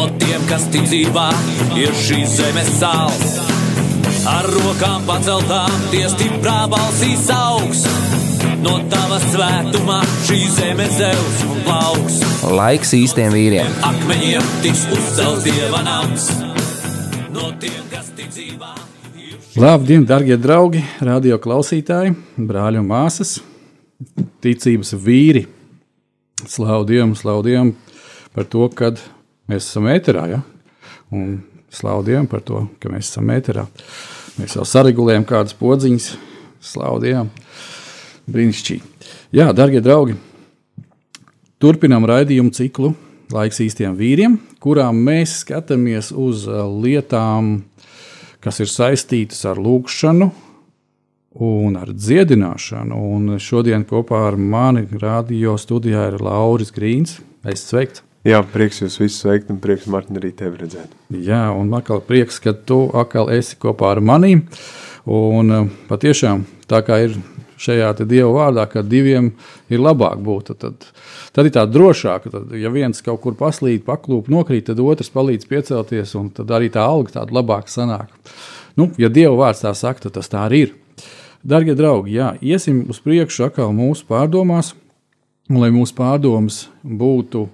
No tiem, kas tic dzīvā, ir šīs zemes sāls. Ar rokām paceltām, tie stiprā balsīs augs. No tava svētumā šī zeme zeus un plauks. Laiks īstiem vīriem. Akmeņiem tiks uzcelts dieva nams. No tiem, kas tic dzīvā. Labdien, darbie draugi, radio klausītāji, brāļi un māsas, ticības vīri. Slavu Dievam, slavu Dievam par to, ka mēs esam ēterā. Ja? Un slavu Dievam par to, ka mēs esam ēterā. Mēs jau saregulējam kādas podziņas. Slavu Dievam! Brīnišķīgi. Jā, darbie draugi, turpinām raidījumu ciklu Laiks īstiem vīriem, kurām mēs skatāmies uz uh, lietām, kas ir saistītas ar lūgšanu un ar dziedināšanu. Un šodien kopā ar mani radio studijā ir Lauris Grīns. Es sveiktu! Jā, prieks jūs visus sveikt, un prieks, Mārtiņ, arī tevi redzēt. Jā, un atkal prieks, ka tu atkal esi kopā ar maniem. Un uh, patiešām tā kā ir šajā Dieva vārdā, ka diviem ir labāk būt. Tad, tad ir tā drošāk, ka, ja viens kaut kur paslīd, paklūp, nokrīt, tad otrs palīdz piecelties, un tad arī tā alga tāda labāka sanāk. Nu, ja Dieva vārds tā saka, tad tas tā arī ir. Darbie draugi, jā, iesim uz priekšu atkal mūsu pārdomās, un lai mūsu pārdomas būtu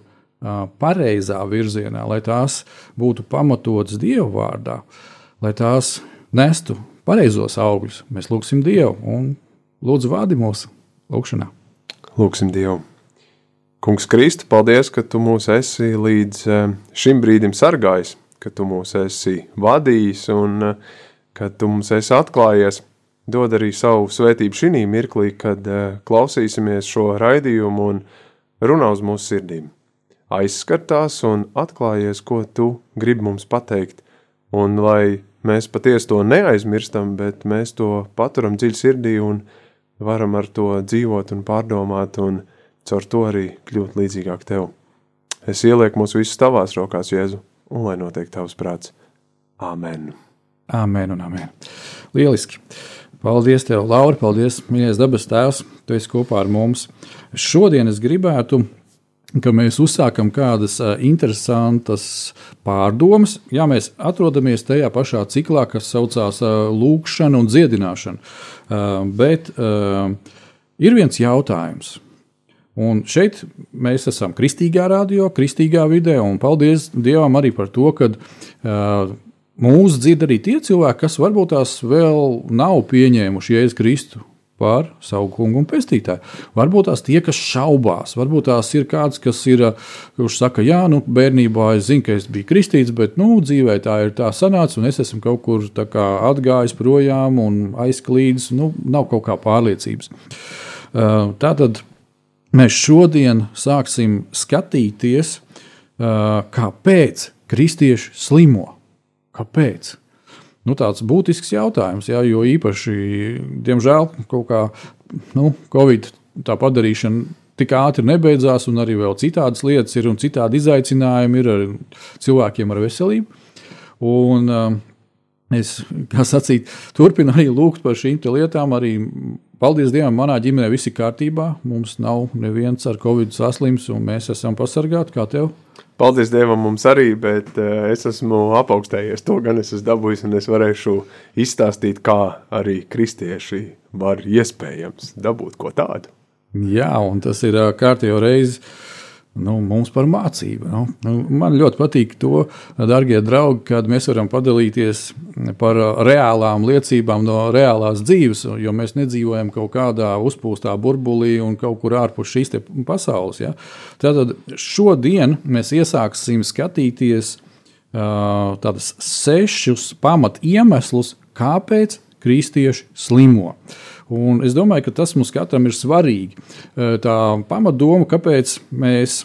pareizā virzienā, lai tās būtu pamatotas Dieva vārdā, lai tās nestu pareizos augļus, mēs lūgsim Dievu un Lūdzu, vādi mūsu lūgšanā. Lūksim Dievu. Kungs Kristu, paldies, ka tu mūs esi līdz šim brīdim sargājis, ka tu mūs esi vadījis un ka tu mums esi atklājies. Dod arī savu svētību šī mirklī, kad klausīsimies šo raidījumu un runā uz mūsu sirdīm. Aizskatās un atklājies, ko tu gribi mums pateikt, un lai mēs patiesi to neaizmirstam, bet mēs to paturam dziļi sirdī un varam ar to dzīvot un pārdomāt, un caur to arī kļūt līdzīgāk tev. Es ielieku mūs visus tavās rokās, Jēzu, un lai notiek tavs prāts. Āmen! Amen un amen. Lieliski! Paldies, tev, Laura! Paldies, mīļais dabas tēvs! Tu esi kopā ar mums. Šodien es gribētu ka mēs uzsākam kādas interesantas pārdomas. Jā, mēs atrodamies tajā pašā ciklā, kas saucās lūkšana un dziedināšana. Bet ir viens jautājums. Un šeit mēs esam kristīgā radio, kristīgā vidē, un paldies Dievam arī par to, ka uh, mūsu dzird arī tie cilvēki, kas varbūt tās vēl nav pieņēmuši Jēzu Kristu par savu kungu un pestītāju. Varbūt tās tie, kas šaubās, varbūt tās ir kāds, kas ir, kurš saka, jā, nu, bērnībā es zinu, ka es biju kristīts, bet, nu, dzīvē tā ir tā sanāca, un es esmu kaut kur kā, atgājis projām un aizklīdis, nu, nav kaut kā pārliecības. Tātad mēs šodien sāksim skatīties, kāpēc kristieši slimo. Kāpēc? Nu, tāds būtisks jautājums. Jā, jo īpaši, diemžēl, kaut kā nu, Covid tā padarīšana tik ātri nebeidzās, un arī vēl citādas lietas ir un citādi izaicinājumi ir ar cilvēkiem ar veselību. Un, um, Es, kā sacīt, turpinu arī lūgt par šīm lietām. Arī, paldies Dievam, manā ģimenē viss ir kārtībā. Mums nav neviens ar covid saslims, un mēs esam pasargāti. Kā tev? Paldies Dievam, mums arī, bet uh, es esmu apaugstējies. To gan es esmu dabūjis, un es varēšu izstāstīt, kā arī kristieši var iespējams dabūt ko tādu. Jā, un tas ir kārtībā reizes nu, mums par mācību. Nu. Nu, man ļoti patīk to, darbie draugi, kad mēs varam padalīties par reālām liecībām no reālās dzīves, jo mēs nedzīvojam kaut kādā uzpūstā burbulī un kaut kur ārpus šīs pasaules. Ja. Tātad šodien mēs iesāksim skatīties uh, tādus sešus pamat iemeslus, kāpēc kristieši slimo. Un es domāju, ka tas mums katram ir svarīgi. Tā pamatdoma, kāpēc mēs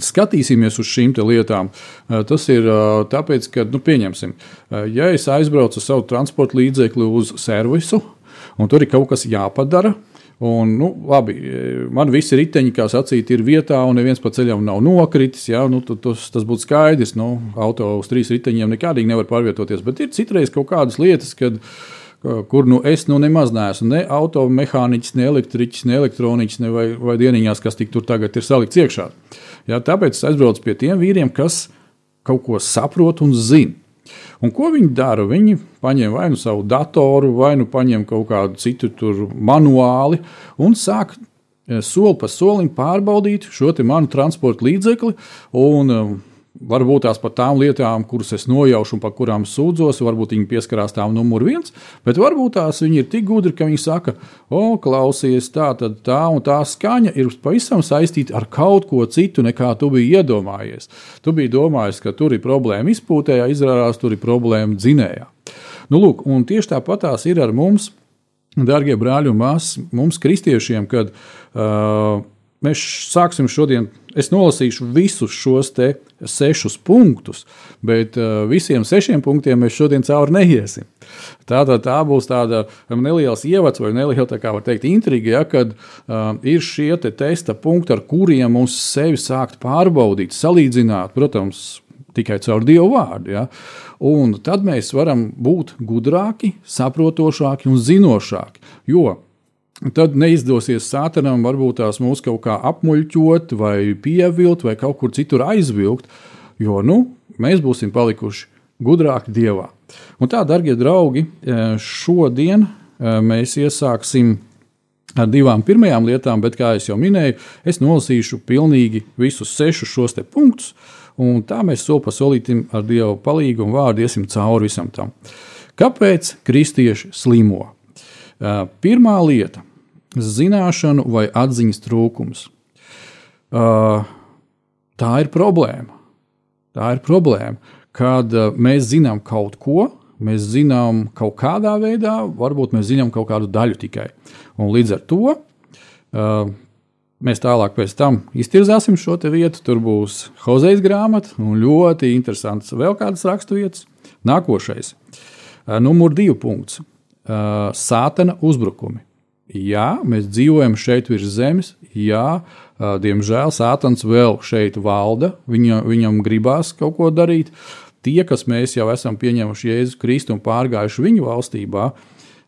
skatīsimies uz šīm lietām, tas ir tāpēc, ka, nu, pieņemsim, ja es aizbraucu ar savu transporta līdzekli uz servisu, un tur ir kaut kas jāpadara. Un, nu, labi, man visi riteņi, kā sacīt, ir vietā, un neviens pa ceļam nav nokritis. Jā, nu, tas, tas būtu skaidrs. Nu, auto uz trīs riteņiem nekādīgi nevar pārvietoties. Bet ir citreiz kaut kādas lietas, kad, kur nu, es nu nemaz neesmu ne automehāniķis, ne elektriķis, ne elektroniķis, ne vai, vai dieniņās, kas tur tagad ir salikts iekšā. Jā, tāpēc es aizbraucu pie tiem vīriem, kas kaut ko saprot un zina. Un ko viņi dara? Viņi paņem vai nu savu datoru, vai nu paņem kaut kādu citu manuāli un sāk eh, soli pa solim pārbaudīt šo manu transporta līdzekli. Un, eh, Varbūt tās par tām lietām, kuras es nojaušu un par kurām sūdzos, varbūt viņi pieskarās tām numur viens, bet varbūt tās viņi ir tik gudri, ka viņi saka, o, klausies, tā, tad tā un tā skaņa ir pavisam saistīta ar kaut ko citu, nekā tu biji iedomājies. Tu biji domājis, ka tur ir problēma izpūtējā, izrādās tur ir problēma dzinējā. Nu, lūk, tieši tāpat tās ir ar mums, darbie brāļi un māsas, mums, kristiešiem, kad uh, Mēs sāksim šodien. Es nolasīšu visus šos sešus punktus, bet uh, visiem sešiem punktiem mēs šodien cauri neiesim. Tā, tā, būs tāda neliela ievads vai neliela, tā kā var teikt, intriga, ja, kad uh, ir šie te testa punkti, ar kuriem mums sevi sākt pārbaudīt, salīdzināt, protams, tikai caur Dievu vārdu. Ja. Un tad mēs varam būt gudrāki, saprotošāki un zinošāki. Jo tad neizdosies sātanam varbūt tās mūs kaut kā apmuļķot, vai pievilt, vai kaut kur citur aizvilkt, jo nu, mēs būsim palikuši gudrāki dievā. Un tā, darbie draugi, e, šodien e, mēs iesāksim ar divām pirmajām lietām, bet, kā jau minēju, es nolasīšu pilnīgi visus sešus šos punktus, un tā mēs soli pa solītim ar Dieva palīdzību un vārdu iesim cauri visam tam. Kāpēc kristieši slimo? E, pirmā lieta zināšanu vai atziņas trūkums. Uh, tā ir problēma. Tā ir problēma, kad uh, mēs zinām kaut ko, mēs zinām kaut kādā veidā, varbūt mēs zinām kaut kādu daļu tikai. Un līdz ar to uh, mēs tālāk pēc tam iztirzāsim šo vietu. Tur būs Hozejas grāmata un ļoti interesants vēl kādas raksturvietas. Nākošais, uh, numur divi punkts uh, - sātana uzbrukumi. Jā, mēs dzīvojam šeit virs zemes, jā, diemžēl Sātans vēl šeit valda, viņa, viņam gribās kaut ko darīt. Tie, kas mēs jau esam pieņēmuši Jēzu Kristu un pārgājuši viņu valstībā,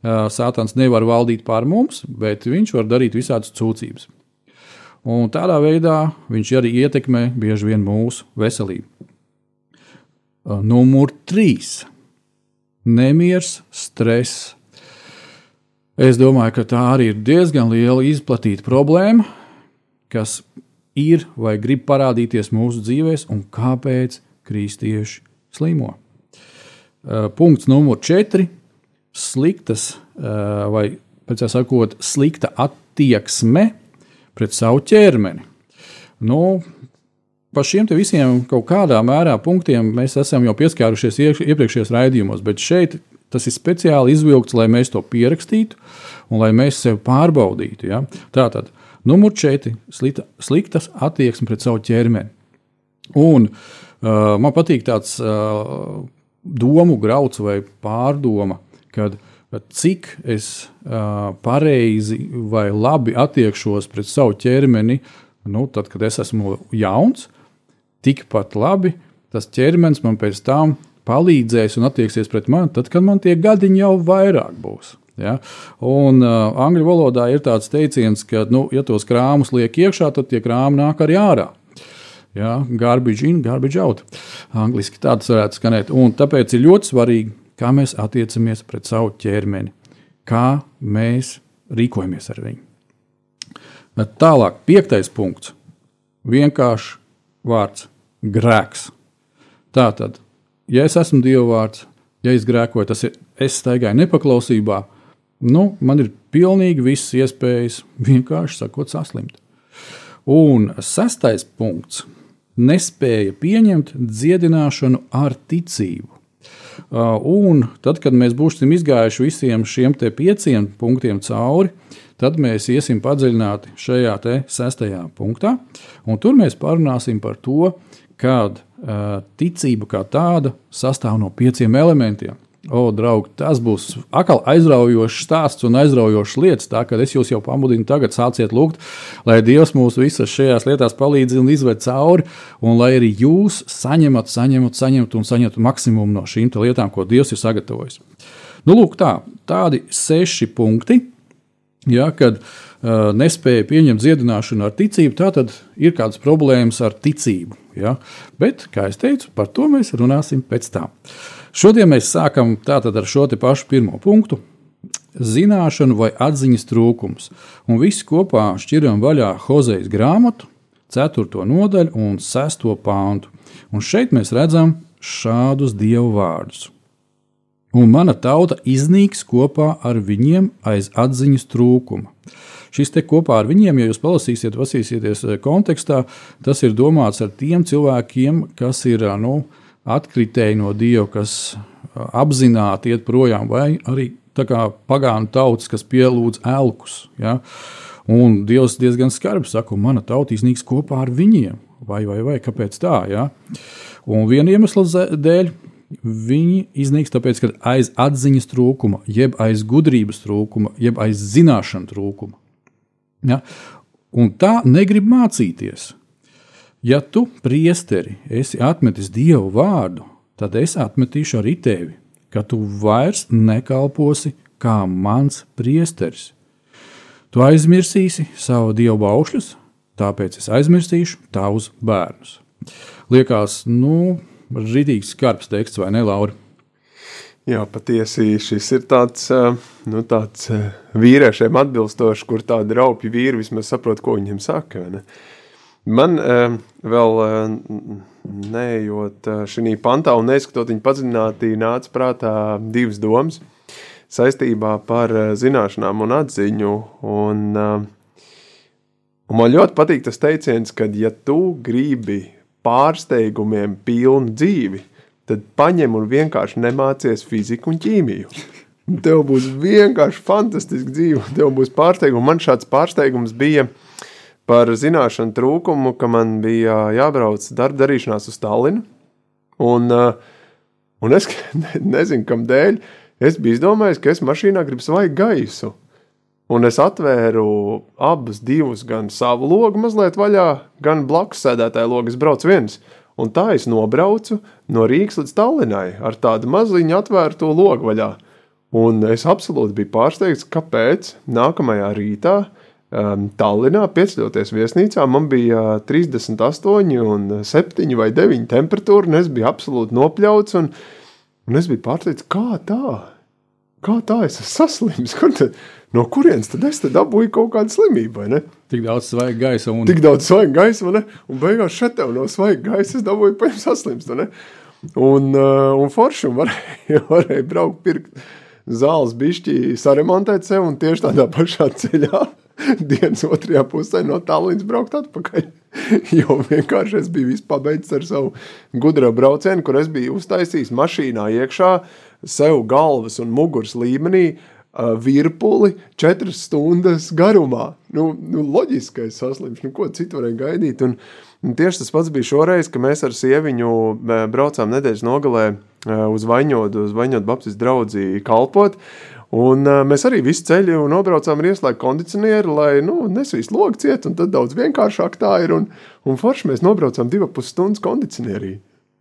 Sātans nevar valdīt pār mums, bet viņš var darīt visādas cūcības. Un tādā veidā viņš arī ietekmē bieži vien mūsu veselību. Numur trīs - nemieris, stress Es domāju, ka tā arī ir diezgan liela izplatīta problēma, kas ir vai grib parādīties mūsu dzīvēm, un kāpēc kristieši slimo. Uh, punkts numur četri - sliktas, uh, vai tam sakot, slikta attieksme pret savu ķermeni. Nu, Par šiem visiem kaut kādā mērā punktiem mēs esam jau pieskārušies iepriekšējos raidījumos, bet šeit Tas ir speciāli izvilkts, lai mēs to pierakstītu un lai mēs sevi pārbaudītu. Ja? Tātad, numur četri - sliktas attieksme pret savu ķermeni. Un, uh, man patīk tāds uh, domu grauds vai pārdoma, kad cik es uh, pareizi vai labi attiekšos pret savu ķermeni, nu, tad, kad es esmu jauns, tikpat labi tas ķermenis man pēc tam palīdzēs un attieksies pret mani, tad, kad man tie gadiņi jau vairāk būs. Ja? Un uh, angļu valodā ir tāds teiciens, ka, nu, ja tos krāmus liek iekšā, tad tie krāmi nāk arī ārā. Ja? Garbage in, garbage out. Angliski tāds varētu skanēt. Un tāpēc ir ļoti svarīgi, kā mēs attiecamies pret savu ķermeni, kā mēs rīkojamies ar viņu. Bet tālāk, piektais punkts. Vienkārši vārds - grēks. Tātad ja es esmu Dieva vārds, ja es grēkoju, tas ir es staigāju nepaklausībā, nu, man ir pilnīgi visas iespējas vienkārši sakot, saslimt. Un sastais punkts - nespēja pieņemt dziedināšanu ar ticību. Uh, un tad, kad mēs būsim izgājuši visiem šiem pieciem punktiem cauri, tad mēs iesim padziļināti šajā sestajā punktā. Tur mēs parunāsim par to, uh, ticība kā tāda sastāv no pieciem elementiem. O, draugi, tas būs atkal aizraujošs stāsts un aizraujošs lietas. Tā kā es jūs jau pamudinu, tagad sāciet lūgt, lai Dievs mūs visas šajās lietās palīdz un izved cauri, un lai arī jūs saņemat, saņemat, saņemat un saņemat maksimumu no šīm lietām, ko Dievs ir sagatavojis. Nu, lūk, tā, tādi seši punkti, ja, kad uh, nespēja pieņemt dziedināšanu ar ticību, tad ir kādas problēmas ar ticību. Ja? Bet, kā jau teicu, par to mēs runāsim pēc tam. Šodien mēs sākam ar šo pašu pirmo punktu. Zināšanu vai atziņas trūkums. Un visi kopā šķiram vaļā Hozejas grāmatu, 4. nodaļu un 6. pāntu. Un šeit mēs redzam šādus dievu vārdus. Un mana tauta iznīks kopā ar viņiem aiz atziņas trūkuma. Šis te kopā ar viņiem, ja jūs palasīsiet, pasīsieties kontekstā, tas ir domāts ar tiem cilvēkiem, kas ir nu, atkritēji no Dieva, kas apzināti iet projām, vai arī pagānu tautas, kas pielūdz elkus. Ja? Un Dievs diezgan skarbi saka, mana tauta iznīks kopā ar viņiem. Vai, vai, vai kāpēc tā? Ja? Un viena iemesla dēļ viņi iznīks tāpēc, ka aiz atziņas trūkuma, jeb aiz gudrības trūkuma, jeb aiz zināšanu trūkuma. Ja? Un tā negrib mācīties. Ja tu, priesteri, esi atmetis dievu vārdu, tad es atmetīšu arī tevi, ka tu vairs nekalposi kā mans priesteris. Tu aizmirsīsi savu dievu baušļus, tāpēc es aizmirsīšu tavus bērnus. Liekas, nu, rītīgs skarbs teksts, vai ne, Laura? Jā, patiesi šis ir tāds, nu, tāds vīriešiem atbilstošs, kur tādi raupi vīri vismaz saprot, ko viņiem saka. Ne? Man uh, vēl neejot šī pantā un neskatot viņa padziļinātī, nāca prātā divas domas saistībā par zināšanām un atziņu. Un, un man ļoti patīk tas teiciens, ka ja tu gribi pārsteigumiem pilnu dzīvi, tad paņem un vienkārši nemācies fiziku un ķīmiju. Tev būs vienkārši fantastiski dzīve, tev būs pārsteigums. Man šāds pārsteigums bija par zināšanu trūkumu, ka man bija jābrauc darba darīšanās uz Tallinu. Un, uh, un es ne, nezinu, kam dēļ. Es biju izdomājis, ka es mašīnā gribu svaigu gaisu. Un es atvēru abus, divus, gan savu logu mazliet vaļā, gan blakus sēdētāju logu. Es braucu viens. Un tā es nobraucu no Rīgas līdz Tallinai ar tādu maziņu atvērto logu vaļā. Un es absolūti biju pārsteigts, kāpēc nākamajā rītā um, Tallinā, pieceļoties viesnīcā, man bija 38, un 7 vai 9 temperatūra, un es biju absolūti nopļauts. Un, un es biju pārsteigts, kā tā? Kā tā es esmu saslims? Kur tad, no kurienes tad es tad dabūju kaut kādu slimību? Tik daudz svaiga gaisa. Un... Tik daudz svaiga gaisa, ne? un beigās šeit tev no svaiga gaisa es dabūju paņemt saslimst. Un, uh, un forši un varēja, varēja braukt pirkt zāles bišķi saremontēt sev un tieši tādā pašā ceļā dienas otrajā pusē no Tallinas braukt atpakaļ. jo vienkārši es biju pabeidzis ar savu gudro braucienu, kur es biju uztaisījis mašīnā iekšā sev galvas un muguras līmenī uh, virpuli četras stundas garumā. Nu, nu loģiskais saslimš, nu ko citu varēja gaidīt. Un, un tieši tas pats bija šoreiz, ka mēs ar sieviņu braucām nedēļas nogalē uh, uz Vaņodu, uz Vaņodu Baptistu draudzi kalpot. Uh, Un, uh, mēs arī visu ceļu nobraucām ar ieslēgtu kondicionieri, lai nu, nesvīst logs ciet, un tad daudz vienkāršāk tā ir. Un, un forši mēs nobraucām divas pusstundas kondicionierī.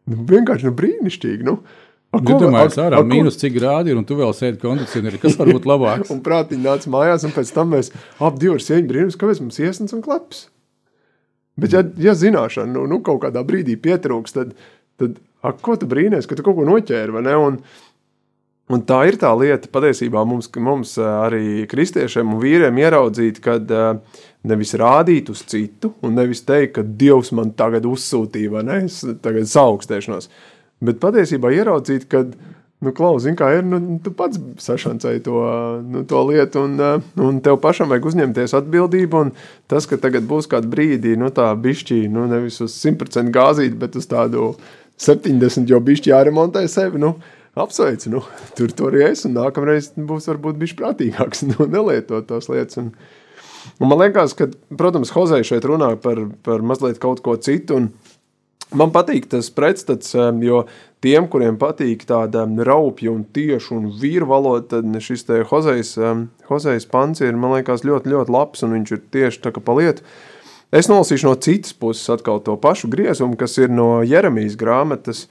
Nu, vienkārši nu, brīnišķīgi. Nu. Iedomājieties, ārā ar, mīnus cik grādi ir, un tu vēl sēdi kondicionierī. Kas var būt labāks? un prātiņi nāca mājās, un pēc tam mēs ap divu ar sieņu brīnums, kāpēc mums iesnas un kleps. Bet, ja, ja zināšana nu, nu, kaut kādā brīdī pietrūks, tad, tad ak, ko tu brīnīties, ka tu kaut ko noķēri, vai ne? Un, Un tā ir tā lieta, patiesībā mums, mums arī kristiešiem un vīriem ieraudzīt, kad nevis rādīt uz citu, un nevis teikt, ka Dievs man tagad uzsūtīja, vai ne, es tagad saaugstēšanos, bet patiesībā ieraudzīt, ka, nu, klaus, zin kā ir, nu, tu pats sašancēji to, nu, to lietu, un, un tev pašam vajag uzņemties atbildību, un tas, ka tagad būs kādu brīdī, nu, tā bišķī, nu, nevis uz 100% gāzīt, bet uz tādu 70 jau bišķi jāremontē sevi. Nu, apsveicu, nu, tur tur arī es, un nākamreiz būs varbūt bijis prātīgāks, nu, nelietot tās lietas. Un, un man liekas, ka, protams, Hozei šeit runā par, par mazliet kaut ko citu, un man patīk tas pretstats, um, jo tiem, kuriem patīk tāda raupja un tieša un vīru valoda, tad šis te Hozejs, um, Hozejs pants ir, man liekas, ļoti, ļoti labs, un viņš ir tieši tā kā pa lietu. Es nolasīšu no citas puses atkal to pašu griezumu, kas ir no Jeremijas grāmatas,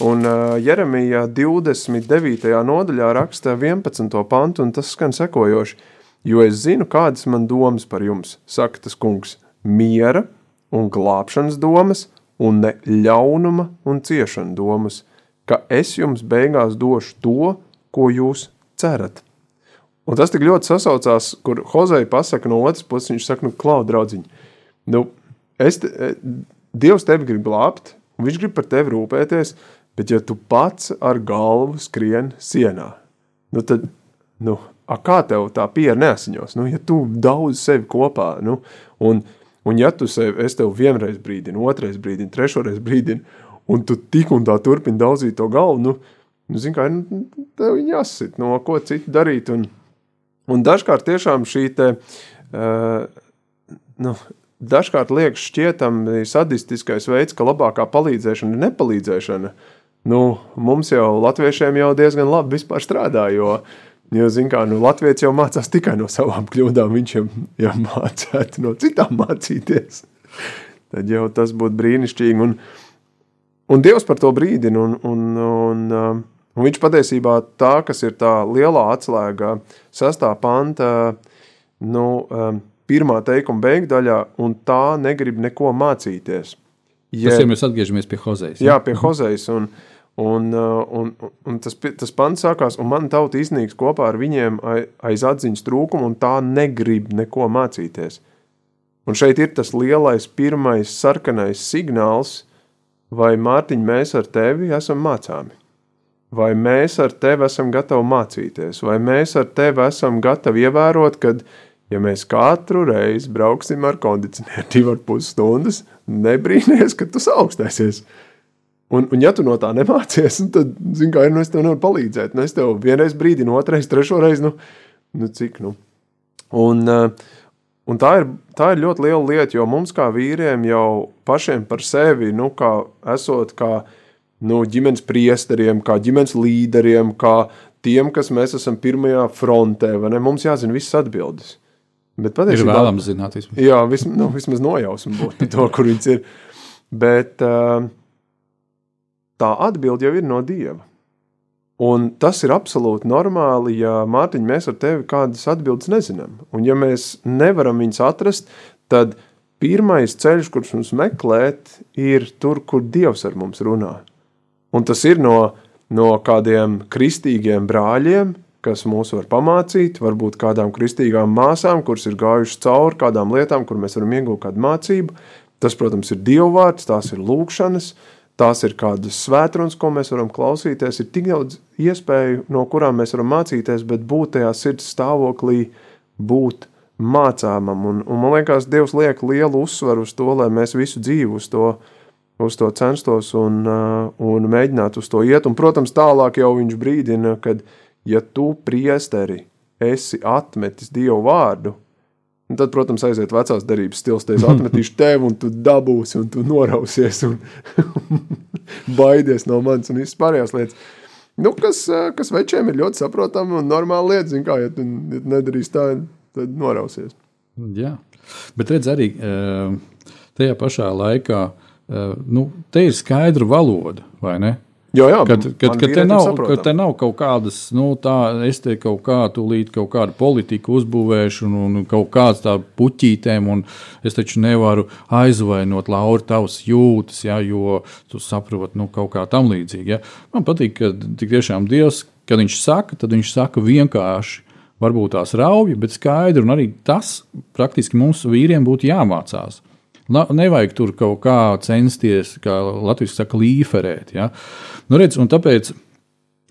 Un uh, Jeremijā 29. nodaļā raksta 11. pantu, un tas skan sekojoši. Jo es zinu, kādas man domas par jums, saka tas kungs, miera un glābšanas domas, un ne ļaunuma un ciešana domas, ka es jums beigās došu to, ko jūs cerat. Un tas tik ļoti sasaucās, kur Hozei pasaka no otras puses, viņš saka, nu, klau, draudziņ, nu, es, te, e, Dievs tevi grib glābt, un viņš grib par tevi rūpēties, Bet, ja tu pats ar galvu skrien sienā, nu tad, nu, a, kā tev tā piera neasiņos? Nu, ja tu daudz sevi kopā, nu, un, un ja tu sevi, es tev vienreiz brīdinu, otrais brīdinu, trešoreiz brīdinu, un tu tik un tā turpini daudzīt to galvu, nu, nu zin kā, nu, tev jāsit, no ko citu darīt, un, un dažkārt tiešām šī te, uh, nu, dažkārt liekas šķietami sadistiskais veids, ka labākā palīdzēšana ir nepalīdzēšana, uh, nu, mums jau latviešiem jau diezgan labi strādā, jo, jo zin kā, nu, latvieci jau mācās tikai no savām kļūdām, viņš jau, jau mācētu no citām mācīties. Tad jau tas būtu brīnišķīgi, un, un Dievs par to brīdina, un, un, un, um, un viņš patiesībā tā, kas ir tā lielā atslēga sastā panta, nu, um, pirmā teikuma beigdaļā, un tā negrib neko mācīties. Ja, tas, ja mēs atgriežamies pie Hozejas. Jā, pie Hozejas, un, Un, uh, un, un tas, tas pants sākās, un man tauta iznīks kopā ar viņiem aiz atziņas trūkumu, un tā negrib neko mācīties. Un šeit ir tas lielais, pirmais sarkanais signāls, vai Mārtiņ, mēs ar tevi esam mācāmi. Vai mēs ar tevi esam gatavi mācīties, vai mēs ar tevi esam gatavi ievērot, kad, ja mēs katru reizi brauksim ar kondicionieru divu ar pus stundas, nebrīnīties, ka tu augstēsies. Un, un ja tu no tā nemācies, tad, zini, kā ir, nu, es tev nevaru palīdzēt. Nu, es tev vienreiz brīdinu, otrais, trešo reizi, nu, nu cik, nu. Un, uh, un tā, ir, tā ir ļoti liela lieta, jo mums kā vīriem jau pašiem par sevi, nu, kā esot kā nu, ģimenes priesteriem, kā ģimenes līderiem, kā tiem, kas mēs esam pirmajā frontē, vai ne, mums jāzina visas atbildes. Bet patiesībā... Ir vēlams zināt vismaz. Jā, vismaz, nu, vismaz nojausmu būt to, kur viņš ir. Bet... Uh, tā atbilde jau ir no Dieva. Un tas ir absolūti normāli, ja Mārtiņ, mēs ar tevi kādas atbildes nezinām. Un ja mēs nevaram viņus atrast, tad pirmais ceļš, kurš mums meklēt, ir tur, kur Dievs ar mums runā. Un tas ir no, no kādiem kristīgiem brāļiem, kas mūs var pamācīt, varbūt kādām kristīgām māsām, kuras ir gājušas cauri kādām lietām, kur mēs varam iegūt kādu mācību. Tas, protams, ir dievvvārds, tās ir lūkšanas, uh, tās ir kādas svētrunas, ko mēs varam klausīties, ir tik daudz iespēju, no kurām mēs varam mācīties, bet būt tajā sirds stāvoklī, būt mācāmam. Un, un man liekas, Dievs liek lielu uzsvaru uz to, lai mēs visu dzīvi uz to, uz to censtos un, uh, un mēģinātu uz to iet. Un, protams, tālāk jau viņš brīdina, kad, ja tu priesteri esi atmetis Dievu vārdu, Un tad, protams, aiziet vecās derības stils, te es atmetīšu tevi, un tu dabūsi, un tu norausies, un baidies no manis, un visas pārējās lietas. Nu, kas, kas večiem ir ļoti saprotama un normāla lieta, zin kā, ja tu, ja tu nedarīsi tā, tad norausies. Jā, bet redz arī tajā pašā laikā, nu, te ir skaidra valoda, vai ne? Jā, jā, kad, kad, kad, te nav, kad te nav kaut kādas, nu, tā, es te kaut kā, tūlīt kaut kādu politiku uzbūvēšu, un, un kaut kāds tā puķītēm, un es taču nevaru aizvainot Lauru tavas jūtas, ja, jo tu saproti, nu, kaut kā tam līdzīgi. Ja. Man patīk, ka tik tiešām Dievs, kad viņš saka, tad viņš saka vienkārši. Varbūt tās rauji, bet skaidri, un arī tas praktiski mums vīriem būtu jāmācās. Nevajag tur kaut kā censties, kā Latvijas saka, līferēt. Ja? Nu, redz, tāpēc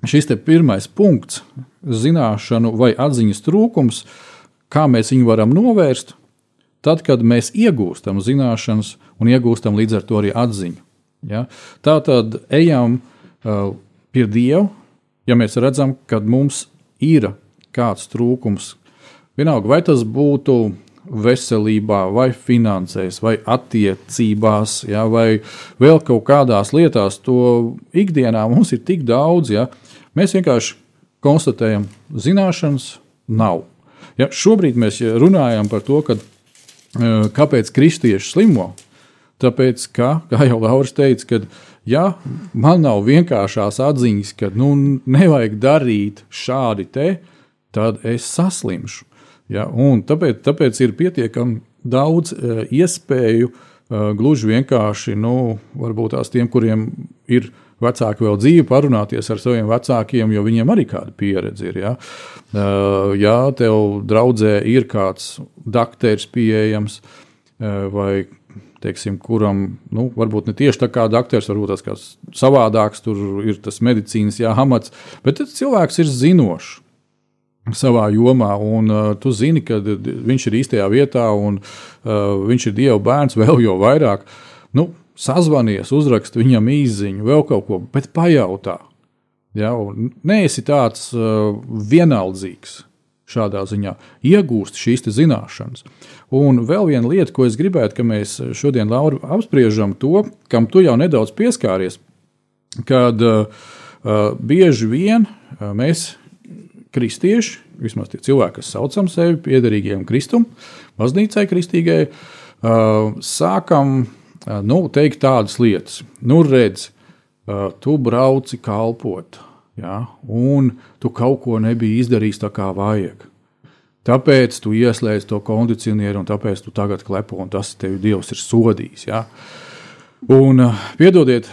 šis pirmais punkts, zināšanu vai atziņas trūkums, kā mēs viņu varam novērst, tad, kad mēs iegūstam zināšanas un iegūstam līdz ar to arī atziņu. Ja? Tā tad ejam uh, pie Dieva, ja mēs redzam, ka mums ir kāds trūkums. Vienalga, vai tas būtu veselībā, vai finansēs, vai attiecībās, ja, vai vēl kaut kādās lietās, to ikdienā mums ir tik daudz. Ja, mēs vienkārši konstatējam, zināšanas nav. Ja, šobrīd mēs runājam par to, ka, e, kāpēc kristieši slimo. Tāpēc, ka, kā jau Lauris teica, ka ja man nav vienkāršās atziņas, ka nu, nevajag darīt šādi te, tad es saslimšu. Ja, tāpēc, tāpēc ir pietiekami daudz uh, iespēju uh, gluži vienkārši, nu, varbūt tās tiem, kuriem ir vecāki vēl dzīvi, parunāties ar saviem vecākiem, jo viņiem arī kāda pieredze ir. Ja, uh, ja tev draudzē ir kāds dakteris pieejams vai teiksim, kuram nu, varbūt ne tieši tā kā dakteris, varbūt tas kāds savādāks, tur ir tas medicīnas jā, amats, bet cilvēks ir zinošs savā jomā, un uh, tu zini, ka viņš ir īstajā vietā, un uh, viņš ir Dieva bērns vēl jau vairāk. Nu, sazvanies, uzrakst viņam īsiņu, vēl kaut ko, bet pajautā. Ja, Nē, esi tāds uh, vienaldzīgs šādā ziņā, iegūst šīs zināšanas. Un vēl viena lieta, ko es gribētu, ka mēs šodien Laura, apspriežam, to, kam tu jau nedaudz pieskāries, kad uh, uh, bieži vien uh, mēs kristieši, vismaz tie cilvēki, kas saucam sevi piederīgiem Kristum, baznīcai kristīgai, sākam nu, teikt tādas lietas. Nu, redz, tu brauci kalpot, ja, un tu kaut ko nebija izdarījis tā kā vajag. Tāpēc tu ieslēdz to kondicionieru, un tāpēc tu tagad klepo, un tas tev Dievs ir sodījis. Ja? Un, piedodiet,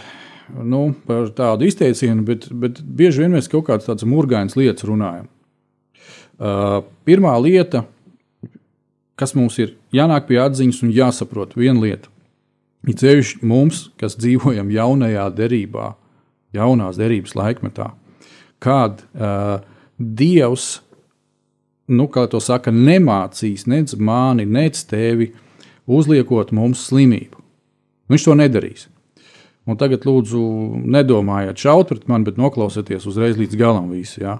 nu, par tādu izteicienu, bet, bet bieži vien mēs kaut kādas tādas murgainas lietas runājam. Uh, pirmā lieta, kas mums ir jānāk pie atziņas un jāsaprot, viena lieta. Ir ceļš mums, kas dzīvojam jaunajā derībā, jaunās derības laikmetā, kad uh, Dievs, nu, kā to saka, nemācīs nec mani, nec tevi, uzliekot mums slimību. Viņš to nedarīs. Un tagad, lūdzu, nedomājiet šaut pret mani, bet noklausieties uzreiz līdz galam visu. Ja?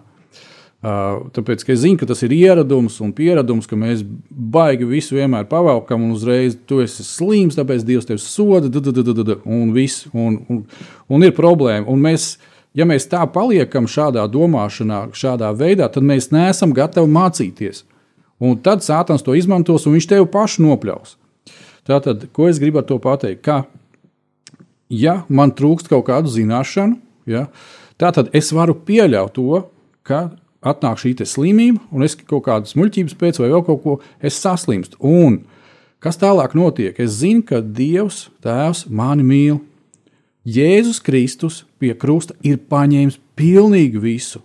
Tāpēc es zinu, ka tas ir ieradums un pieredums, ka mēs baigi visu vienmēr pavalkam un uzreiz tu esi slims, tāpēc Dievs tevi soda, da, da, da, da, un viss. Un, un, un ir problēma. Un mēs, ja mēs tā paliekam šādā domāšanā, šādā veidā, tad mēs neesam gatavi mācīties. Un tad Sātans to izmantos un viņš tevi pašu nopļaus. Tātad, ko es gribu ar to pateikt? Ka ja man trūkst kaut kādu zināšanu, ja, tad es varu pieļaut to, ka atnāk šī slimība, un es kaut kādas muļķības pēc vai vēl kaut ko saslimstu. Un kas tālāk notiek? Es zinu, ka Dievs, Tēvs, mani mīl. Jēzus Kristus pie krusta ir paņēmis pilnīgi visu.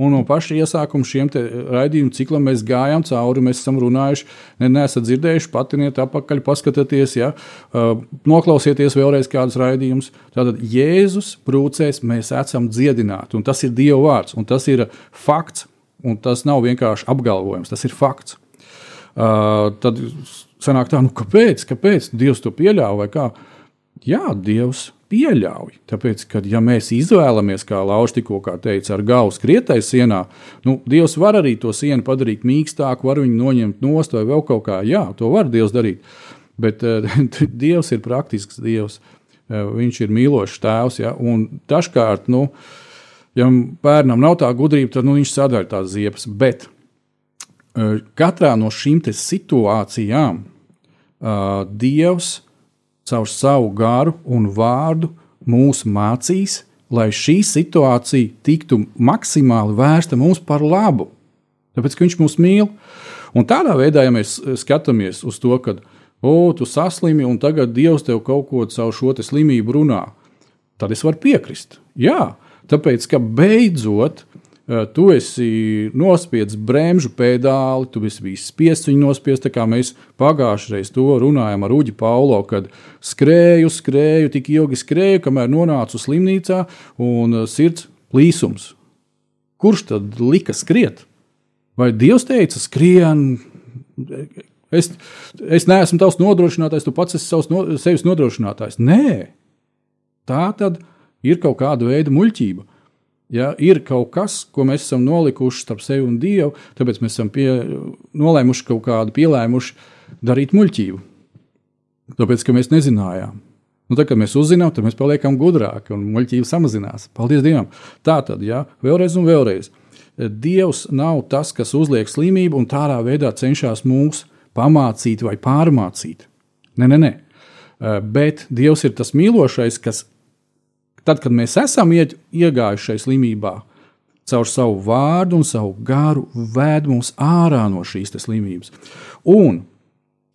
Un no paša iesākuma šiem raidījumu ciklam mēs gājām cauri. Mēs esam runājuši, ne, neesat dzirdējuši, patiniet atpakaļ, paskatieties, ja, uh, noklausieties vēlreiz kādus raidījumus. Tātad Jēzus brūcēs mēs esam dziedināti, un tas ir Dieva vārds, un tas ir fakts, un tas nav vienkārši apgalvojums, tas ir fakts. Uh, tad sanāk tā, nu kāpēc, kāpēc Dievs to pieļāva vai kā? Jā, Dievs pieļauj. Tāpēc, kad ja mēs izvēlamies, kā Lauris tikko teica, ar galvu skrietai sienā, nu, Dievs var arī to sienu padarīt mīkstāku, var viņu noņemt nost vai vēl kaut kā. Jā, to var Dievs darīt. Bet uh, Dievs ir praktisks Dievs. Uh, viņš ir mīlošs tēvs. Ja? Un dažkārt, nu, ja bērnam nav tā gudrība, tad nu, viņš sadara tās ziepes. Bet uh, katrā no šīm situācijām uh, Dievs caur savu garu un vārdu mūs mācīs, lai šī situācija tiktu maksimāli vērsta mums par labu. Tāpēc, ka viņš mūs mīl. Un tādā veidā, ja mēs skatāmies uz to, ka, o, tu saslimi, un tagad Dievs tev kaut ko caur šo slimību runā, tad es varu piekrist. Jā, tāpēc, ka beidzot Eh, tu esi nospiedis bremžu pedāli, tu esi bijis spiests viņu nospiest. Mēs pagājušajā reizē to runājām ar Uģi Paulo, kad skrēju, skrēju, tik ilgi skrēju, kamēr nonācu slimnīcā un eh, sirds plīsums. Kurš tad lika skriet? Vai Dievs teica, skrien? Es, es neesmu tavs nodrošinātājs, tu pats esi savs no, sevis nodrošinātājs. Nē, Tā tad ir kaut kāda veida muļķība. Ja, ir kaut kas, ko mēs esam nolikuši starp sevi un Dievu, tāpēc mēs esam pie, nolēmuši kaut kādu pielēmuši darīt muļķību. Tāpēc, ka mēs nezinājām. Nu, tad, kad mēs uzzinām, tad mēs paliekam gudrāki un muļķība samazinās. Paldies Dievam! Tā tad, ja, vēlreiz un vēlreiz. Dievs nav tas, kas uzliek slimību un tādā veidā cenšas mūs pamācīt vai pārmācīt. Nē, nē, nē. Bet Dievs ir tas mīlošais, kas tad, kad mēs esam iegājuši šajā slimībā, caur savu vārdu un savu garu vēd mums ārā no šīs slimības. Un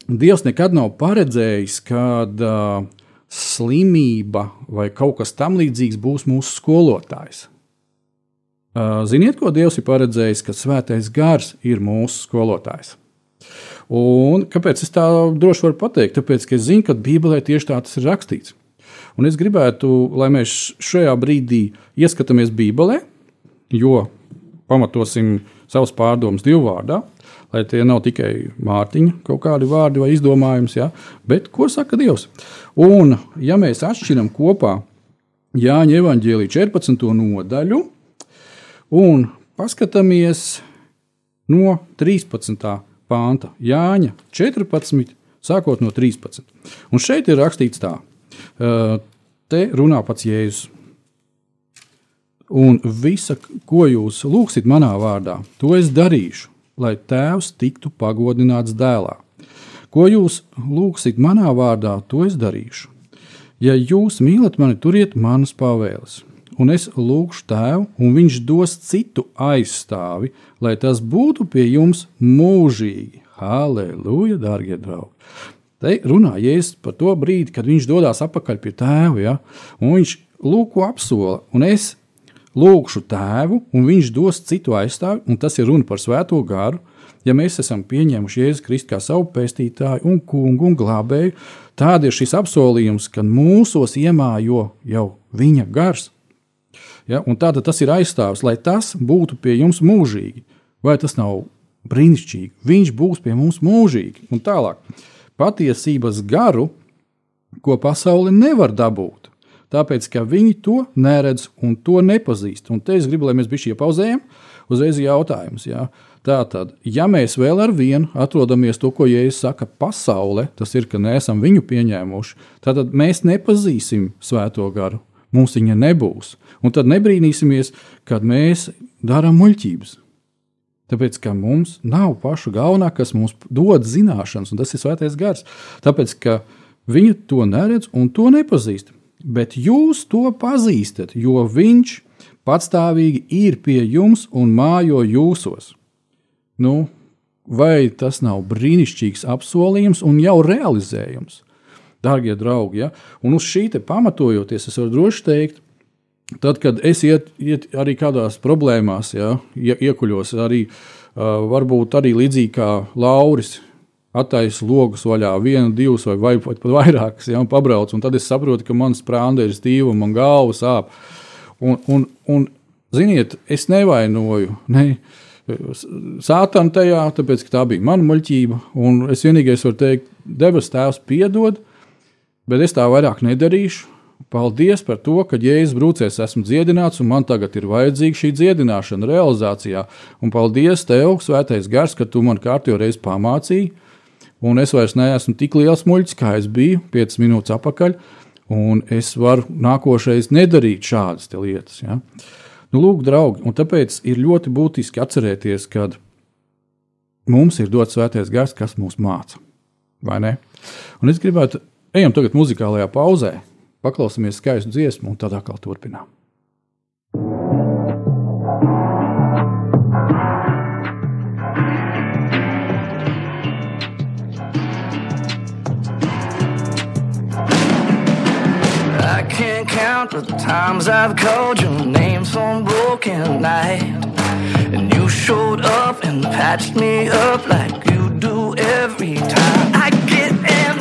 Dievs nekad nav paredzējis, ka uh, slimība vai kaut kas tamlīdzīgs būs mūsu skolotājs. Uh, ziniet, ko Dievs ir paredzējis, ka svētais gars ir mūsu skolotājs. Un kāpēc es tā droši varu pateikt? Tāpēc, ka es zinu, ka Bībelē tieši tā tas ir rakstīts. Un es gribētu, lai mēs šajā brīdī ieskatāmies Bībelē, jo pamatosim savus pārdomus divu vārdā, lai tie nav tikai mārciņa kaut kādi vārdi vai izdomājums, ja, bet ko saka Dievs. Un, ja mēs atšķiram kopā Jāņa evanģēlī 14. nodaļu un paskatāmies no 13. pānta, Jāņa 14. sākot no 13. Un šeit ir rakstīts tā. Te runā pats Jēzus. Un visa, ko jūs lūgsiet manā vārdā, to es darīšu, lai tēvs tiktu pagodināts dēlā. Ko jūs lūgsiet manā vārdā, to es darīšu. Ja jūs mīlat mani, turiet manas pavēles, un es lūgšu tēvu, un viņš dos citu aizstāvi, lai tas būtu pie jums mūžīgi. Halleluja, dārgie draugi! Te runā Jēzus par to brīdi, kad viņš dodas atpakaļ pie tēva. Ja? Viņš lūko apsola, un es lūgšu tēvu, un viņš dos citu aizstāvi, un tas ir runa par svēto garu. Ja mēs esam pieņēmuši Jēzu Kristu kā savu pestītāju un kungu un glābēju, tad ir šis apsolījums, ka mūsos iemājo jau viņa gars. Ja? Tātad tas ir aizstāvs, lai tas būtu pie jums mūžīgi. Vai tas nav brīnišķīgi? Viņš būs pie mums mūžīgi un tālāk patiesības garu, ko pasaule nevar dabūt. Tāpēc, ka viņi to neredz un to nepazīst. Un te es gribu, lai mēs bijām iepauzējami, uzreiz jautājums. Jā. Tātad, ja mēs vēl ar vienu atrodamies to, ko Jēzus saka, pasaulē, tas ir, ka neesam viņu pieņēmuši, tad mēs nepazīsim svēto garu. Mums viņa nebūs. Un tad nebrīnīsimies, kad mēs darām muļķības. Tāpēc, ka mums nav paša galvenā, kas mums dod zināšanas, un tas ir svētais gars. Tāpēc, ka viņi to neredz un to nepazīst. Bet jūs to pazīstat, jo viņš patstāvīgi ir pie jums un mājo jūsos. Nu, vai tas nav brīnišķīgs apsolījums un jau realizējums? Darbie draugi, ja? un uz šī pamatojoties, es varu droši teikt, Tad, kad es iet, iet arī kādās problēmās, ja, iekuļos, arī varbūt arī līdzīgi kā Lauris, attaisno logus vaļā, vienu, divus vai, vai pat vairākus, ja, un pabrauc. Un tad es saprotu, ka mans prānde ir stīva man galva sāp. Un, un, un, ziniet, es nevainoju. Ne, Sātanu tajā, tāpēc tā bija mana muļķība. Es vienīgais varu teikt, debes Tēvs, piedod, bet es tā vairāk nedarīšu. Paldies par to, ka Jēzus brūcēs esmu dziedināts, un man tagad ir vajadzīga šī dziedināšana realizācijā. Un paldies Tev, Svētais Gars, ka Tu man kārtīgi reiz pamācīji, un es vairs neesmu tik liels muļķis, kā es biju 5 minūtes atpakaļ, un es varu nākošais nedarīt šādas lietas. Ja? Nu, lūk, draugi, un tāpēc ir ļoti būtiski atcerēties, ka mums ir dots Svētais Gars, kas mūs māca. Vai ne? Un es gribētu, ejam tagad muzikālajā pauzē Paklausāmies skaistu dziesmu, un tad atkal turpinām. count the times I've called your name some broken night. And you showed up and patched me up like you do every time. I get You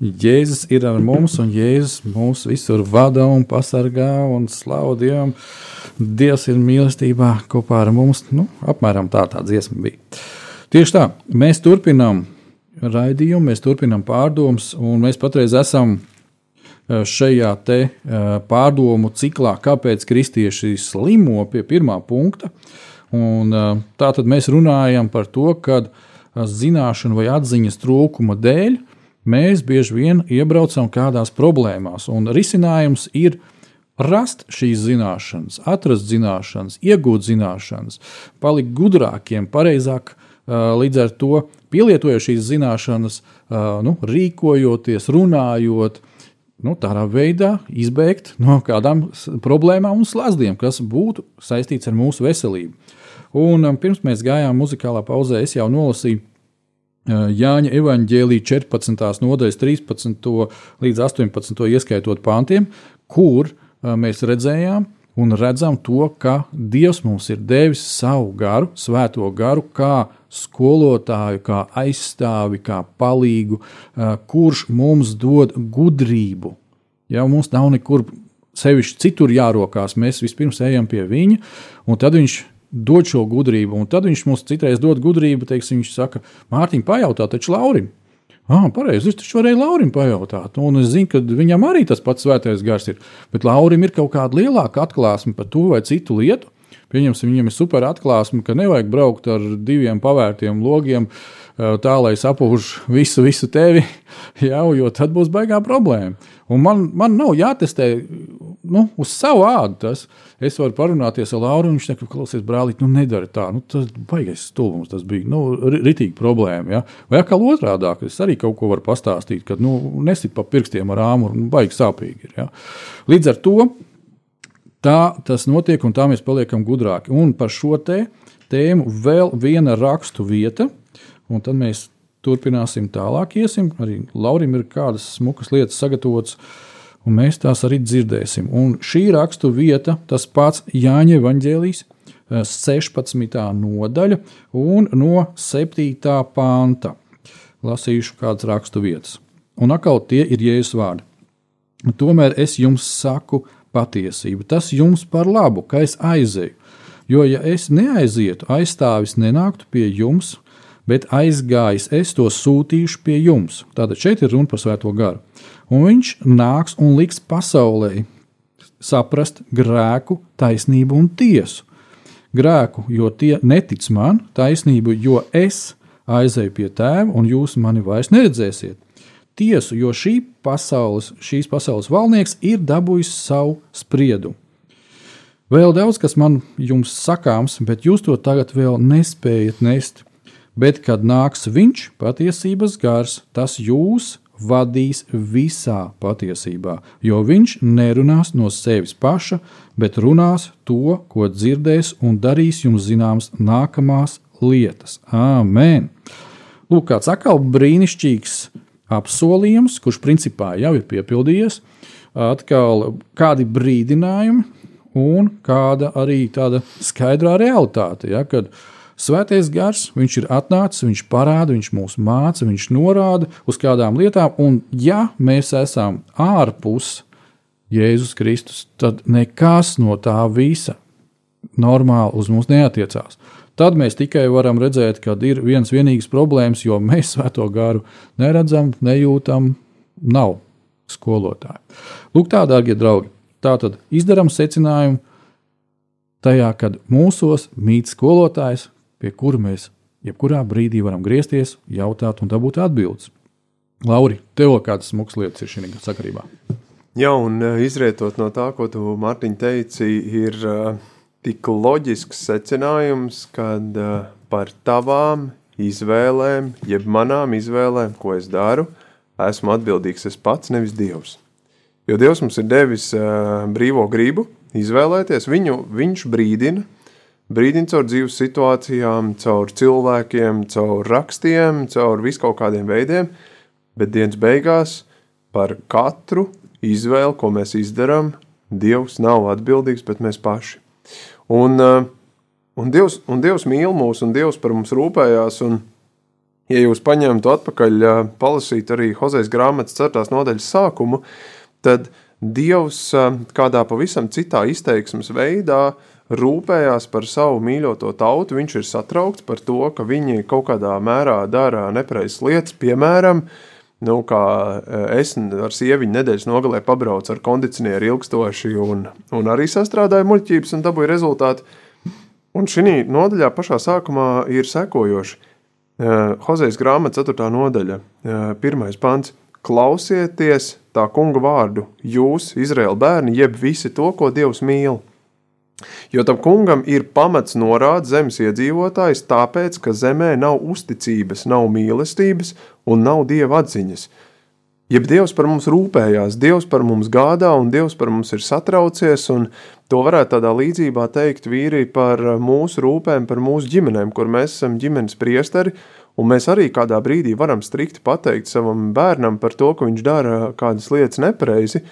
Jēzus ir ar mums, un Jēzus mūs visur vada un pasargā un slavu Dievam. Dievs ir mīlestībā kopā ar mums. Nu, apmēram tā tā dziesma bija. Tieši tā, mēs turpinām raidījumu, mēs turpinām pārdomas, un mēs patreiz esam eh, šajā te eh, pārdomu ciklā, kāpēc kristieši slimo pie pirmā punkta. Un, eh, tā tad mēs runājam par to, ka zināšanu vai atziņas trūkuma dēļ mēs bieži vien iebraucam kādās problēmās. Un risinājums ir rast šīs zināšanas, atrast zināšanas, iegūt zināšanas, palikt gudrākiem, pareizāk. Līdz ar to pielietojot šīs zināšanas, nu, rīkojoties, runājot, nu, tādā veidā izbēgt no kādām problēmām un slazdiem, kas būtu saistīts ar mūsu veselību. Un pirms mēs gājām muzikālā pauzē, es jau nolasīju Jāņa evanģēlīja 14. nodaļas 13. līdz 18. ieskaitot pāntiem, kur mēs redzējām un redzam to, ka Dievs mums ir devis savu garu, svēto garu, kā skolotāju, kā aizstāvi, kā palīgu, kurš mums dod gudrību. Ja mums nav nekur sevišķi citur jārokās, mēs vispirms ejam pie viņa, un tad viņš dod šo gudrību. Un tad viņš mums citreiz dod gudrību, teiksim, viņš saka, Mārtiņ, pajautā taču Laurim. Ah, pareizi, es taču varēju Laurim pajautāt. Un es zinu, ka viņam arī tas pats svētais gars ir. Bet Laurim ir kaut kāda lielāka atklāsme par to vai citu lietu. Pieņemsim, viņam ir super atklāsme, ka nevajag braukt ar diviem pavērtiem logiem, tā lai sapūž visu, visu tevi, jau, jo tad būs baigā problēma. Un man, man nav jātestē nu, uz savu ādu. Tas. Es varu parunāties ar Lauru, viņš teica, klausies, brālīt, nu nedara tā. Nu, tas baigais stulbums, tas bija nu, ritīgi problēma. Ja? Vai atkal otrādi, es arī kaut ko varu pastāstīt, kad nu, nesit pa pirkstiem ar āmuru, nu, baigi sāpīgi ir. Ja? Līdz ar to tā tas notiek, un tā mēs paliekam gudrāki. Un par šo te tēmu vēl viena rakstu vieta, un tad mēs turpināsim tālāk. Iesim. Arī Laurim ir kādas smukas lietas sagatavotas, un mēs tās arī dzirdēsim. Un šī rakstu vieta, tas pats Jāņa Evanģēlijas 16. nodaļa un no 7. panta. Lasīšu kādas rakstu vietas. Un atkal tie ir Jēzus vārdi. Tomēr es jums saku patiesību. Tas jums par labu, ka es aizēju. Jo, ja es neaizietu, aizstāvis nenāktu pie jums, bet aizgājis, es to sūtīšu pie jums. Tātad šeit ir runa par Svēto garu. Un viņš nāks un liks pasaulē saprast grēku, taisnību un tiesu. Grēku, jo tie netic man, taisnību, jo es Aizeju pie tēva, un jūs mani vairs neredzēsiet. Tiesu, jo šī pasaules, šīs pasaules valnieks ir dabūjis savu spriedumu. Vēl daudz kas man jums sakāms, bet jūs to tagad vēl nespējat nest. Bet, kad nāks viņš, patiesības gars, tas jūs vadīs visā patiesībā, jo viņš nerunās no sevis paša, bet runās to, ko dzirdēs, un darīs jums zināmas nākamās lietas. Āmen! Lūk, kāds atkal brīnišķīgs apsolījums, kurš principā jau ir piepildījies, atkal kādi brīdinājumi un kāda arī tāda skaidrā realitāte. Ja, kad, uh, Svētais gars, viņš ir atnācis, viņš parāda, viņš mūs māca, viņš norāda uz kādām lietām, un ja mēs esam ārpus Jēzus Kristus, tad nekas no tā visa normāli uz mums neatiecās. Tad mēs tikai varam redzēt, ka ir viens vienīgs problēmas, jo mēs svēto garu neredzam, nejūtam, nav skolotāji. Lūk, tā, darbie draugi, tā tad izdarām secinājumu tajā, kad mūsos mīt skolotājs, pie kura mēs jebkurā brīdī varam griezties, jautāt un dabūt atbildes. Lauri, tev kādas smagas lietas ir šī sakarībā? Jā, un eh, izrietot no tā, ko tu Mārtiņ teici, ir uh, tik loģisks secinājums, ka uh, par tavām izvēlēm, jeb manām izvēlēm, ko es daru, esmu atbildīgs es pats, nevis Dievs. Jo Dievs mums ir devis brīvo gribu izvēlēties, viņu, viņš brīdina, brīdina caur dzīves situācijām, caur cilvēkiem, caur rakstiem, caur viskaut kādiem veidiem, bet dienas beigās par katru izvēli, ko mēs izdarām, Dievs nav atbildīgs, bet mēs paši. Un, eh, un, Dievs, un Dievs mīl mūs, un Dievs par mums rūpējās, un, ja jūs paņemtu atpakaļ, eh, palasīt arī Hozejas grāmatas 4. nodaļas sākumu, tad Dievs eh, kādā pavisam citā izteiksmes veidā uh, rūpējās par savu mīļoto tautu, viņš ir satraukts par to, ka viņi kaut kādā mērā dara nepareizas lietas, piemēram, nu, kā e, es ar sieviņu nedēļas nogalē pabraucu ar kondicionieru ilgstoši un, un arī sastrādāju muļķības un dabūju rezultātu. Un šī nodaļā pašā sākumā ir sekojoši. E, Hozejas grāmata 4. nodaļa, 1. E, pants. Klausieties tā kunga vārdu, jūs, Izraēla bērni, jeb visi to, ko Dievs mīl. Jo tam kungam ir pamats norādīt zemes iedzīvotājs, tāpēc, ka zemē nav uzticības, nav mīlestības un nav dieva atziņas. Jeb Dievs par mums rūpējās, Dievs par mums gādā un Dievs par mums ir satraucies, un to varētu tādā līdzībā teikt vīri par mūsu rūpēm, par mūsu ģimenēm, kur mēs esam ģimenes priesteri, un mēs arī kādā brīdī varam strikti pateikt savam bērnam par to, ka viņš dara kādas lietas nepareizi,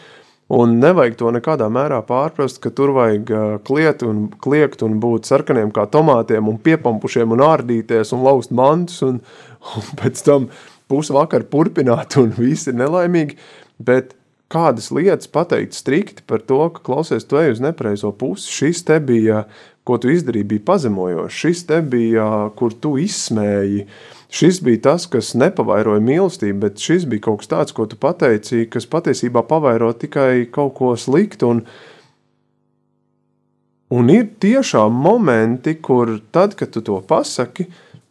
Un nevajag to nekādā mērā pārprast, ka tur vajag kliet un kliegt un būt sarkaniem kā tomātiem un piepampušiem un ārdīties un laust mantus un, un pēc tam pusvakar purpināt un visi ir nelaimīgi, bet kādas lietas pateikt strikti par to, ka klausies, tu ej uz nepareizo pusi, šis te bija, ko tu izdarīji, bija pazemojošs, šis te bija, kur tu izsmēji, uh, Šis bija tas, kas nepavairoja mīlestību, bet šis bija kaut kas tāds, ko tu pateici, kas patiesībā pavairo tikai kaut ko sliktu. Un, un ir tiešām momenti, kur tad, kad tu to pasaki,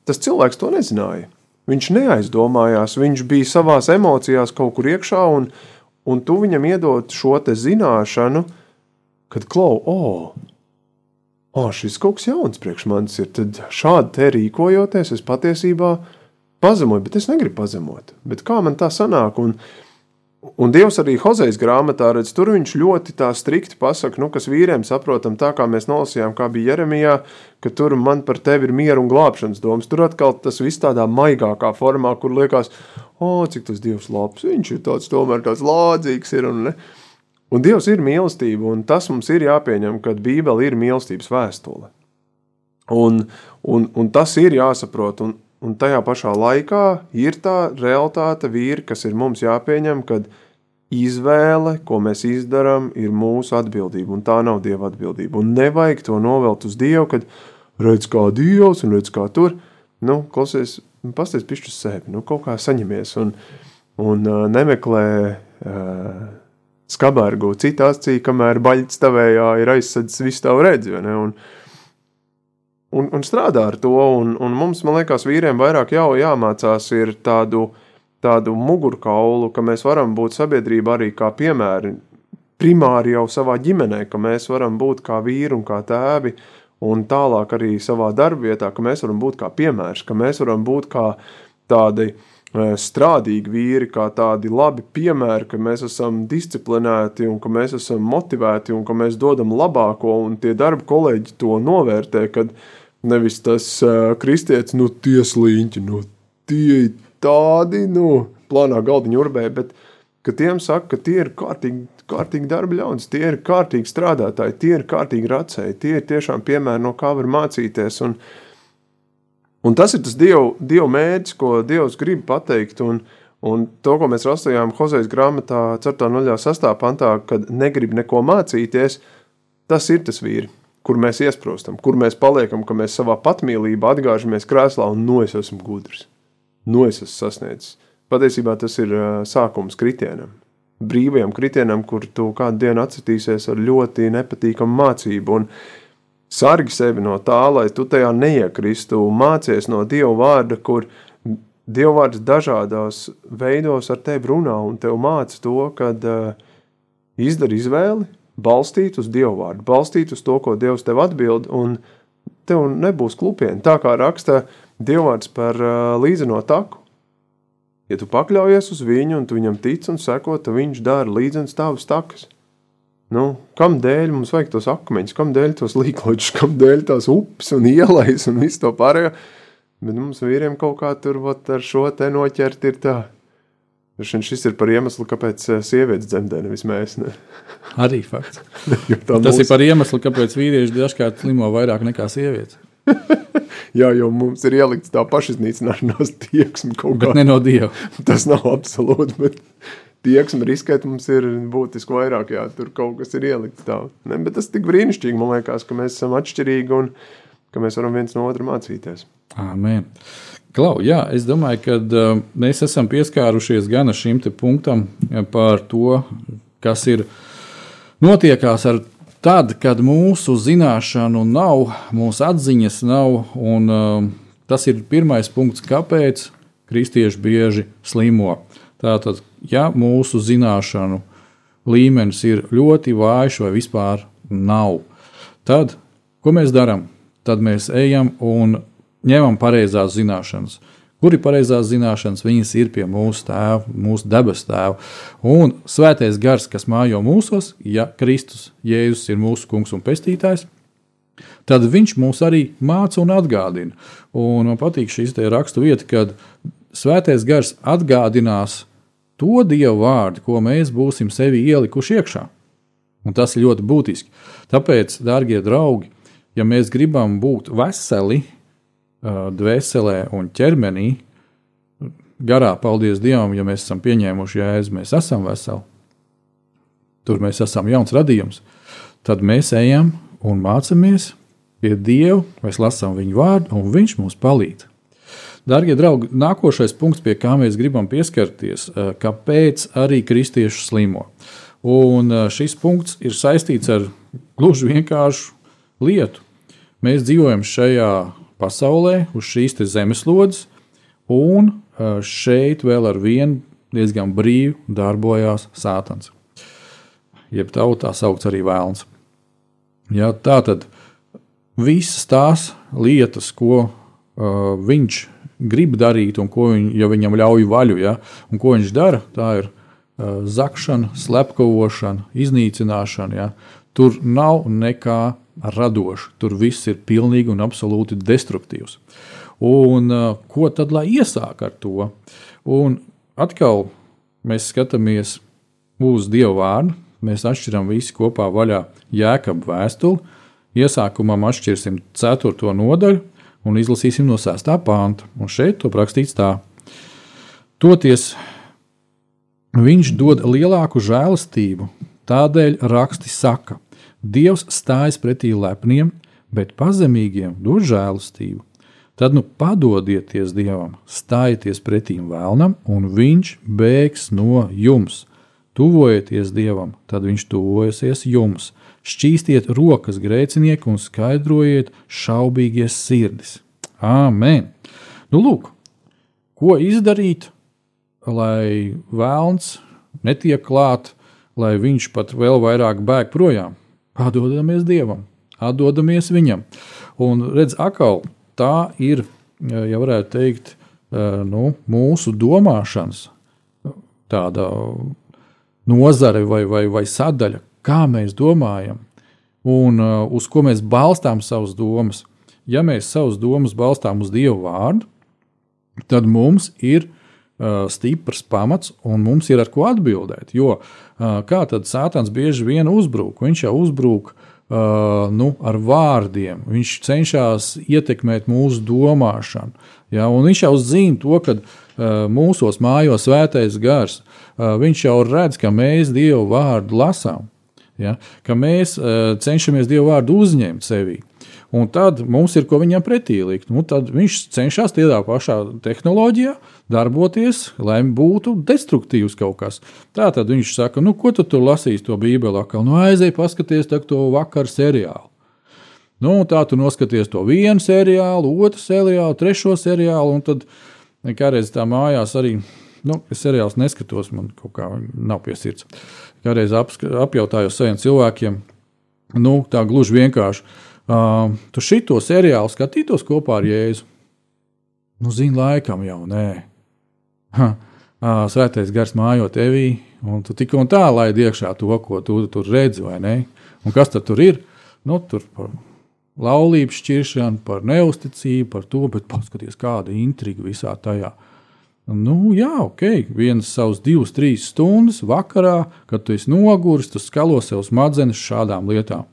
tas cilvēks to nezināja. Viņš neaizdomājās, viņš bija savās emocijās kaut kur iekšā, un, un tu viņam iedod šo zināšanu, kad klau, oh, oh, šis kaut kas jauns priekš manis ir. Tad šādi te rīkojoties, es patiesībā pazemoju, bet es negribu pazemot. Bet kā man tā sanāk? Un, Un Dievs arī Hozejas grāmatā redz, tur viņš ļoti tā strikti pasaka, nu, kas vīriem saprotam, tā kā mēs nolasījām, kā bija Jeremijā, ka tur man par tevi ir miera un glābšanas domas. Tur atkal tas viss tādā maigākā formā, kur liekas, o, cik tas Dievs labs, viņš ir tāds tomēr tāds lādzīgs ir un ne. Un Dievs ir mīlestība, un tas mums ir jāpieņem, ka Bībele ir mīlestības vēstule. Un, un, un tas ir jāsaprot, un, un tajā pašā laikā ir tā realitāte vīri, kas ir mums jāpieņem, kad izvēle, ko mēs izdarām, ir mūsu atbildība, un tā nav Dieva atbildība. Un nevajag to novelt uz Dievu, kad redz kā Dievs un redz kā tur, nu, klausies, pasties pišķi sevi, nu, kaut kā saņemies un, un uh, nemeklē uh, skabērgu citā acī, kamēr baļķis tavējā ir aizsadzis visu tavu redzi. Un, un, un strādā ar to. Un, un mums, man liekas, vīriem vairāk jau jāmācās ir tādu, tādu mugurkaulu, ka mēs varam būt sabiedrība arī kā piemēri. Primāri jau savā ģimenē, ka mēs varam būt kā vīri un kā tēvi, un tālāk arī savā darbvietā, ka mēs varam būt kā piemērs, ka mēs varam būt kā tādi uh, strādīgi vīri, kā tādi labi piemēri, ka mēs esam disciplinēti un ka mēs esam motivēti un ka mēs dodam labāko, un tie darba kolēģi to novērtē, kad nevis tas uh, kristietis, nu, tieslīņķi, nu, tie tādi, nu, plānā galdiņa urbē, bet ka tiem saka, ka tie ir kārtīgi, kārtīgi darba ļaudis, tie ir kārtīgi strādātāji, tie ir kārtīgi racēji, tie ir tiešām piemēri, no kā var mācīties, un, uh, Un tas ir tas Dieva, Dieva mērķis, ko Dievs grib pateikt. Un, un to, ko mēs rastījām Hozejas grāmatā, 4.06. pantā, kad negrib neko mācīties, tas ir tas vīri, kur mēs iesprostam, kur mēs paliekam, ka mēs savā patmīlībā atgāžamies krēslā un no es esmu gudrs, no es esmu sasniedzis. Patiesībā tas ir sākums kritienam, brīvajam kritienam, kur tu kādu dienu atcitīsies ar ļoti nepatīkamu mācību. Un, Sargi sevi no tā, lai tu tajā neiekristu, mācies no Dieva vārda, kur Dieva vārds dažādos veidos ar tevi runā un tev māca to, kad uh, izdari izvēli, balstīt uz Dieva vārdu, balstīt uz to, ko Dievs tev atbild, un tev nebūs klupieni. Tā kā raksta Dieva vārds par uh, līdzeno taku. Ja tu pakļaujies uz viņu un tu viņam tic un seko, tad viņš dara līdzenas tavas takas. Nu, kam dēļ mums vajag tos akmeņus, kam dēļ tos līkločus, kam dēļ tās upes un ielas un visu to pārējo. Bet mums vīriem kaut kā tur vat, ar šo te noķert ir tā. Šis ir par iemeslu, kāpēc eh, sievietes dzemdē, nevis mēs. Ne? Arī fakts. Tas mūs... ir par iemeslu, kāpēc vīrieši dažkārt slimo vairāk nekā sievietes. Jā, jo mums ir ielikts tā pašiznīcināšanās tieksme kaut kā. Bet ne no Dieva. Tas nav absolūti, bet tieksme riskēt mums ir būtiski vairāk, jā, tur kaut kas ir ielikts tā. Ne, bet tas tik brīnišķīgi, man liekas, ka mēs esam atšķirīgi un ka mēs varam viens no otra mācīties. Amen. Klau, jā, es domāju, ka uh, mēs esam pieskārušies gan šim punktam par to, kas ir notiekās ar tad, kad mūsu zināšanu nav, mūsu atziņas nav, un uh, tas ir pirmais punkts, kāpēc kristieši bieži slimo. Tātad, ja mūsu zināšanu līmenis ir ļoti vājš vai vispār nav, tad ko mēs darām? Tad mēs ejam un ņemam pareizās zināšanas. Kur ir pareizās zināšanas? Viņas ir pie mūsu tēva, mūsu debes tēva. Un svētais gars, kas mājo mūsos, ja Kristus Jēzus ir mūsu kungs un pestītājs, tad viņš mūs arī māca un atgādina. Un man patīk šī rakstu vieta, kad svētais gars atgādinās to dievu vārdu, ko mēs būsim sevi ielikuši iekšā. Un tas ir ļoti būtiski. Tāpēc, darbie draugi, ja mēs gribam būt veseli, dvēselē un ķermenī, garā, paldies Dievam, ja mēs esam pieņēmuši jēzu, mēs esam veseli. Tur mēs esam jauns radījums. Tad mēs ejam un mācāmies pie Dieva, mēs lasām viņu vārdu, un Viņš mums palīdz. Darbie draugi, nākošais punkts, pie kā mēs gribam pieskarties, eh, kāpēc arī kristieši slimo. Un eh, šis punkts ir saistīts ar gluži vienkāršu lietu. Mēs dzīvojam šajā pasaulē, uz šīs zemeslodes, un eh, šeit vēl ar vienu diezgan brīvi darbojās Sātans. Jeb tautā saukts arī vēlns. Ja, tā tad visas tās lietas, ko viņš grib darīt un ko viņ, ja viņam ļauj vaļu. Ja? Un ko viņš dara? Tā ir uh, zakšana, slepkavošana, iznīcināšana. Ja? Tur nav nekā radoša. Tur viss ir pilnīgi un absolūti destruktīvs. Un, uh, ko tad lai iesāk ar to? Un atkal mēs skatāmies uz Dieva vārdu. Mēs atšķiram visi kopā vaļā jēkabu vēstuli. Iesākumam atšķirsim 4. nodaļu, un izlasīsim no 6. pānta. Un šeit to rakstīts tā. Toties viņš dod lielāku žēlastību, tādēļ raksti saka, Dievs stājas pretī lepniem, bet pazemīgiem dod žēlastību. Tad nu padodieties Dievam, stājieties pretī vēlnam, un viņš bēgs no jums. Tuvojieties Dievam, tad viņš tuvojasies jums. Šķīstiet rokas grēcinieku un skaidrojiet šaubīgie sirdis. Āmen! Nu, lūk, ko izdarīt, lai vēlns netiek klāt, lai viņš pat vēl vairāk bēg projām? Atdodamies Dievam, atdodamies Viņam. Un redz, atkal tā ir, ja varētu teikt, nu, mūsu domāšanas tāda nozare vai, vai, vai sadaļa, kā mēs domājam un uz ko mēs balstām savas domas. Ja mēs savas domas balstām uz Dieva vārdu, tad mums ir uh, stiprs pamats un mums ir ar ko atbildēt. Jo uh, kā tad Sātans bieži vien uzbruk? Viņš jau uzbruk uh, nu, ar vārdiem, viņš cenšas ietekmēt mūsu domāšanu. Ja? Viņš jau zina to, ka uh, mūsos mājo svētais gars. Uh, viņš jau redz, ka mēs Dievu vārdu lasām, ja? ka mēs uh, cenšamies Dievu vārdu uzņemt sevī. Un tad mums ir ko viņam pretī likt. Nu, tad viņš cenšas tādā pašā tehnoloģijā darboties, lai būtu destruktīvs kaut kas. Tā tad viņš saka, nu, ko tu tur lasīsi to Bībeli? Nu, aizej, paskaties to vakar seriālu. Nu, tā tu noskaties to vienu seriālu, otru seriālu, trešo seriālu, un tad kādreiz tā mājās arī. Nu, es seriālus neskatos, man kaut kā nav pie sirds. Kādreiz apjautājos saviem cilvēkiem, nu, tā gluži vienkārši Uh, tu šito seriālu skatītos kopā ar Jēzu? Nu, zini, laikam jau nē. Ha, uh, svētais gars mājo tevī, un tu tik un tā laidi iekšā to, ko tu tur redzi, vai ne? Un kas tad tur ir? Nu, tur par laulību šķiršanu, par neusticību, par to, bet paskaties, kāda intriga visā tajā. Nu, jā, ok, vienas savas divas, trīs stundas vakarā, kad tu esi noguris, tu skalo sev smadzenes šādām lietām.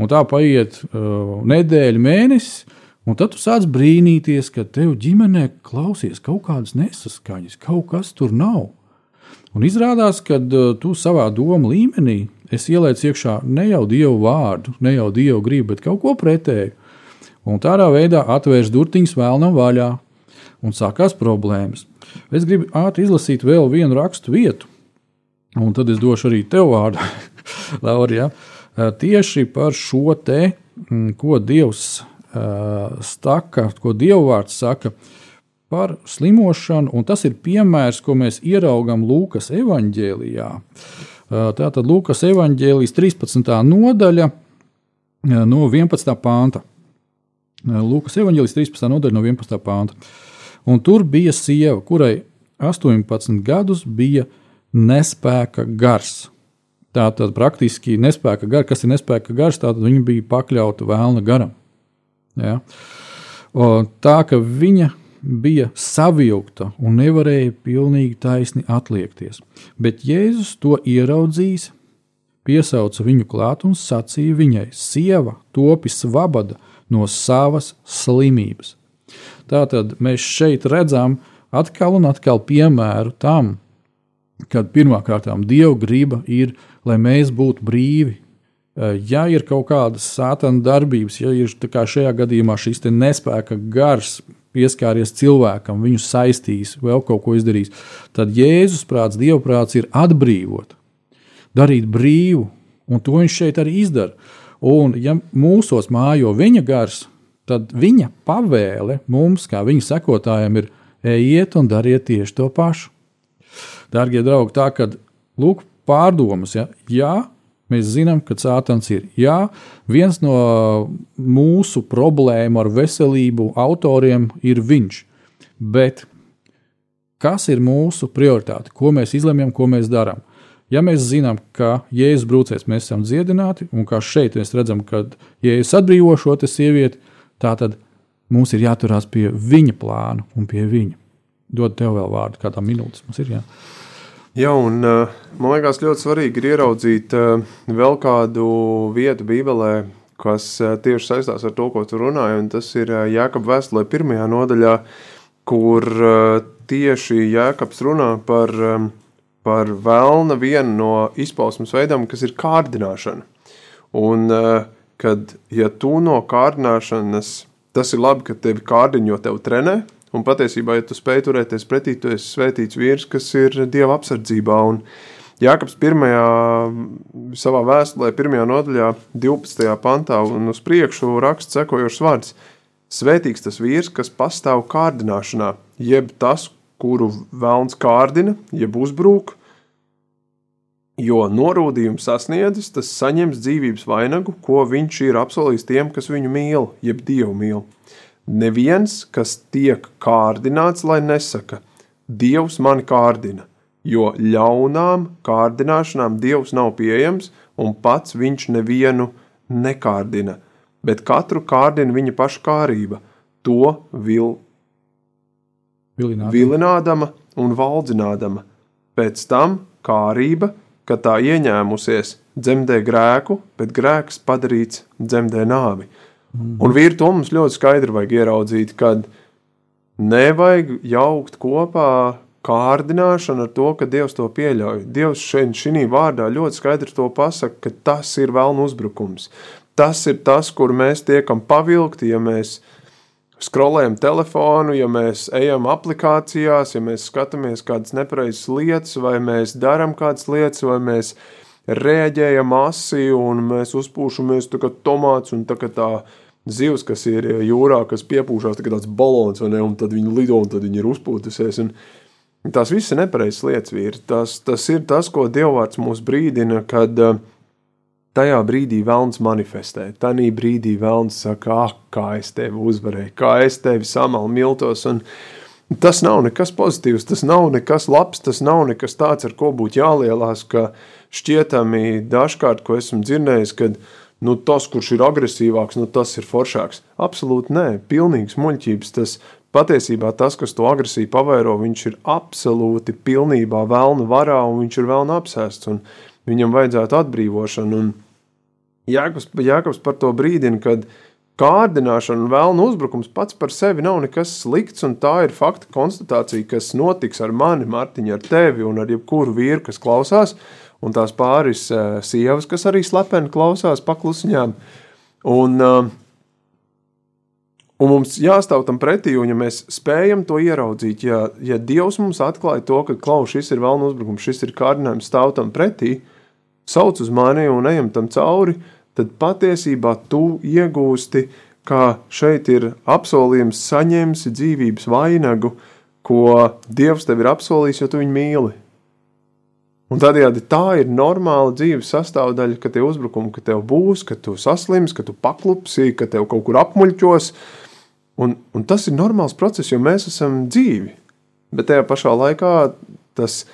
Un tā paiet uh, nedēļa, mēnesis, un tad tu sāc brīnīties, ka tev ģimenē klausies kaut kādas nesaskaņas, kaut kas tur nav. Un izrādās, ka uh, tu savā domu līmenī ielicis iekšā ne jau dievu vārdu, ne jau dievu gribu, bet kaut ko pretēju. Un tādā veidā atvērs durtiņas vēlnam vaļā, un sākās problēmas. Es gribu ātri izlasīt vēl vienu rakstu vietu, un tad es došu arī tev vārdu, Laura. Ja? Eh, tieši par šo te, mm, ko Dievs eh, saka, ko Dievvvārds saka par slimošanu, un tas ir piemērs, ko mēs ieraugām Lūkas evanģēlijā. Eh, tātad Lūkas evanģēlijas 13. nodaļa no 11. pānta. Lūkas evanģēlijas 13. nodaļa no 11. pānta. Un tur bija sieva, kurai 18 gadus bija nespēka gars. Tā tad praktiski nespēka gara, kas ir nespēka gars, tad viņa bija pakļauta vēlna garam. Ja? O, tā ka viņa bija savilkta un nevarēja pilnīgi taisni atliekties. Bet Jēzus to ieraudzījis, piesauca viņu klāt un sacīja viņai: Sieva, topi svabada no savas slimības. Tātad mēs šeit redzam atkal un atkal piemēru tam, kad pirmkārt Dieva griba ir, lai mēs būtu brīvi. Eh, ja ir kaut kādas sātana darbības, ja ir šajā gadījumā šis nespēka gars pieskāries cilvēkam, viņu saistīs, vēl kaut ko izdarīs, tad Jēzus prāts, Dieva prāts ir atbrīvot, darīt brīvu, un to viņš šeit arī izdara. Un, ja mūsos mājo viņa gars, tad viņa pavēle mums, kā viņa sekotājiem, ir ejiet un dariet tieši to pašu. Darbie draugi, tā kā lūk, pārdomas, ja, jā, mēs zinām, ka cēlonis ir. Jā, viens no mūsu problēmu ar veselību autoriem ir viņš. Bet kas ir mūsu prioritāte? Ko mēs izlemjam, ko mēs darām? Ja mēs zinām, ka Jēzus brūcēs mēs esam dziedināti, un kā šeit mēs redzam, ka Jēzus atbrīvo šo sievieti, tad mums ir jāturās pie viņa plāna un pie viņa. Dod tev vēl vārdu, kādā minūtes mums ir. Jā. Jā, un man liekas, ļoti svarīgi ir ieraudzīt vēl kādu vietu Bībelē, kas tieši saistās ar to, ko tu runāji. Tas ir Jēkabs vēstulē, pirmajā nodaļā, kur tieši Jēkabs runā par, par vēlna vienu no izpausmes veidiem, kas ir kārdināšana. Un kad ja tu no kārdināšanas, tas ir labi, ka tevi kārdiņo, jo tev trenē, Un patiesībā, ja tu spēj turēties pretī, tu esi svētīts vīrs, kas ir Dieva apsardzībā. Un Jākaps 1. savā vēstulē, 1. nodaļā, 12. pantā un uz priekšu raksta sekojošs vārds. Svētīgs tas vīrs, kas pastāv kārdināšanā, jeb tas, kuru vēlns kārdina, jeb uzbrūk, jo norūdījums sasniedzis, tas saņems dzīvības vainagu, ko viņš ir apsolījis tiem, kas viņu mīl, jeb dievu mīl. Neviens, kas tiek kārdināts, lai nesaka, Dievs mani kārdina, jo ļaunām kārdināšanām Dievs nav pieejams un pats viņš nevienu nekārdina, bet katru kārdina viņa paša kārība, to vil, Vilināt. vilinādama un valdzinādama. Pēc tam kārība, kad tā ieņēmusies, dzemdē grēku, bet grēks padarīts dzemdē nāvi. Un vīri to mums ļoti skaidri vajag ieraudzīt, kad nevajag jaukt kopā kārdināšanu ar to, ka Dievs to pieļauj. Dievs šeit, šī vārdā ļoti skaidri to pasaka, ka tas ir vēlnu uzbrukums. Tas ir tas, kur mēs tiekam pavilkti, ja mēs skrolējam telefonu, ja mēs ejam aplikācijās, ja mēs skatāmies kādas nepareizas lietas, vai mēs darām kādas lietas, vai mēs reaģējam asi un mēs uzpūšamies tā kā tomāts un tā kā tā zivs, kas ir jūrā, kas piepūšās tā kā tāds balons, ne, un tad viņi lido un tad viņi ir uzpūtusies. Un tās viss ir nepareizas lietas, vīri. Tas, tas ir tas, ko Dievvvārds mūs brīdina, kad uh, tajā brīdī vēlns manifestē. Tanī brīdī vēlns saka, ah, kā es tevi uzvarēju, kā es tevi samalu miltos. Un tas nav nekas pozitīvs, tas nav nekas labs, tas nav nekas tāds, ar ko būtu jālielās, ka šķietami dažkārt, ko esmu dzirdējis, kad nu, tas, kurš ir agresīvāks, nu, tas ir foršāks. Absolūti nē, pilnīgs muļķības. Tas patiesībā tas, kas to agresīvi pavairo, viņš ir absolūti pilnībā vēlna varā un viņš ir vēlna apsēsts. Un viņam vajadzētu atbrīvošanu. Un Jēkabs, Jēkabs par to brīdina, kad kārdināšana un vēlna uzbrukums pats par sevi nav nekas slikts, un tā ir fakta konstatācija, kas notiks ar mani, Mārtiņu, ar tevi un ar jebkuru vīru, kas klausās, un tās pāris uh, sievas, kas arī slepeni klausās paklusiņām. Un, uh, un mums jāstāv tam pretī, un ja mēs spējam to ieraudzīt, ja, ja Dievs mums atklāja to, ka klaus, šis ir vēlna uzbrukums, šis ir kārdinājums, stāv tam pretī, sauc uz mani un ejam tam cauri, tad patiesībā tu iegūsti, ka šeit ir apsolījums saņemsi dzīvības vainagu, ko Dievs tev ir apsolījis, jo tu viņu mīli. Un tādējādi tā ir normāla dzīves sastāvdaļa, ka tev uzbrukumi, ka tev būs, ka tu saslims, ka tu paklupsi, ka tev kaut kur apmuļķos. Un, un tas ir normāls process, jo mēs esam dzīvi. Bet tajā pašā laikā tas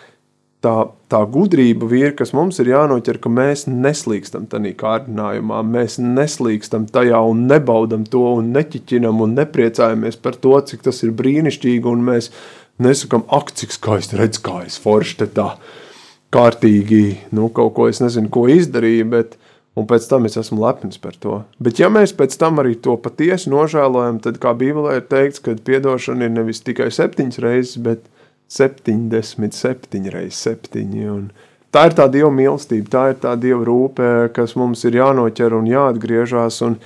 tā, tā gudrība ir, kas mums ir jānoķer, ka mēs neslīkstam tajā kārdinājumā, mēs neslīkstam tajā un nebaudam to un neķiķinam un nepriecājamies par to, cik tas ir brīnišķīgi. Un mēs nesakām, ak, cik skaisti redz, kā es forši te tā kārtīgi, nu, kaut ko es nezinu, ko izdarīju, bet un pēc tam es esmu lepns par to. Bet ja mēs pēc tam arī to patiesi nožēlojam, tad, kā Bībelē ir teikts, ka piedošana ir nevis tikai septiņas reizes, bet 77 reizes 7. Un tā ir tā dieva mīlestība, tā ir tā dieva rūpe, kas mums ir jānoķer un jāatgriežas un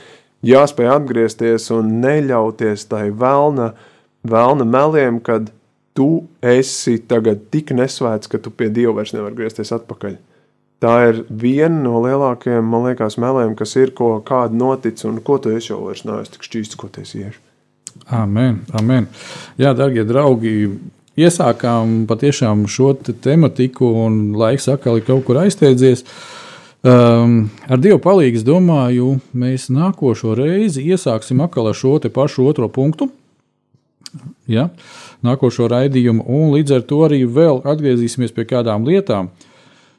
jāspēj atgriezties un neļauties tai vēlna, vēlna meliem, kad tu esi tagad tik nesvēts, ka tu pie dieva vairs nevar griezties atpakaļ. Tā ir viena no lielākajām, man liekas, meliem, kas ir, ko kāda notic, un ko tu esi jau vairs neesmu tik šķīsts, ko tu esi ieši. Amen, amen. Jā, darbie draugi, iesākām patiešām šo te tematiku, un laiks atkal ir kaut kur aizteidzies. Um, ar Dievu palīdzību, domāju, mēs nākošo reizi iesāksim atkal ar šo pašu otro punktu. Ja? Nākošo raidījumu, un līdz ar to arī vēl atgriezīsimies pie kādām lietām.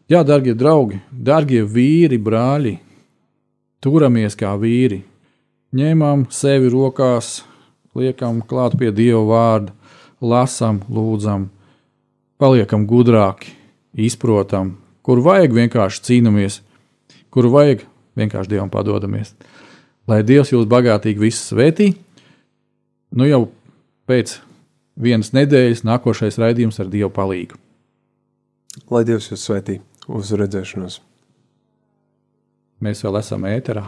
Jā, darbie draugi, darbie vīri, brāļi, turamies kā vīri. Ņemam sevi rokās, liekam klāt pie Dieva vārda, lasām, lūdzam, paliekam gudrāki, izprotam, kur vajag vienkārši cīnāmies, kur vajag vienkārši Dievam padodamies. Lai Dievs jūs bagātīgi visus svētī, nu jau pēc vienas nedēļas nākošais raidījums ar Dievu palīdzību. Lai Dievs jūs svētī uz redzēšanos! Mēs vēl esam ēterā.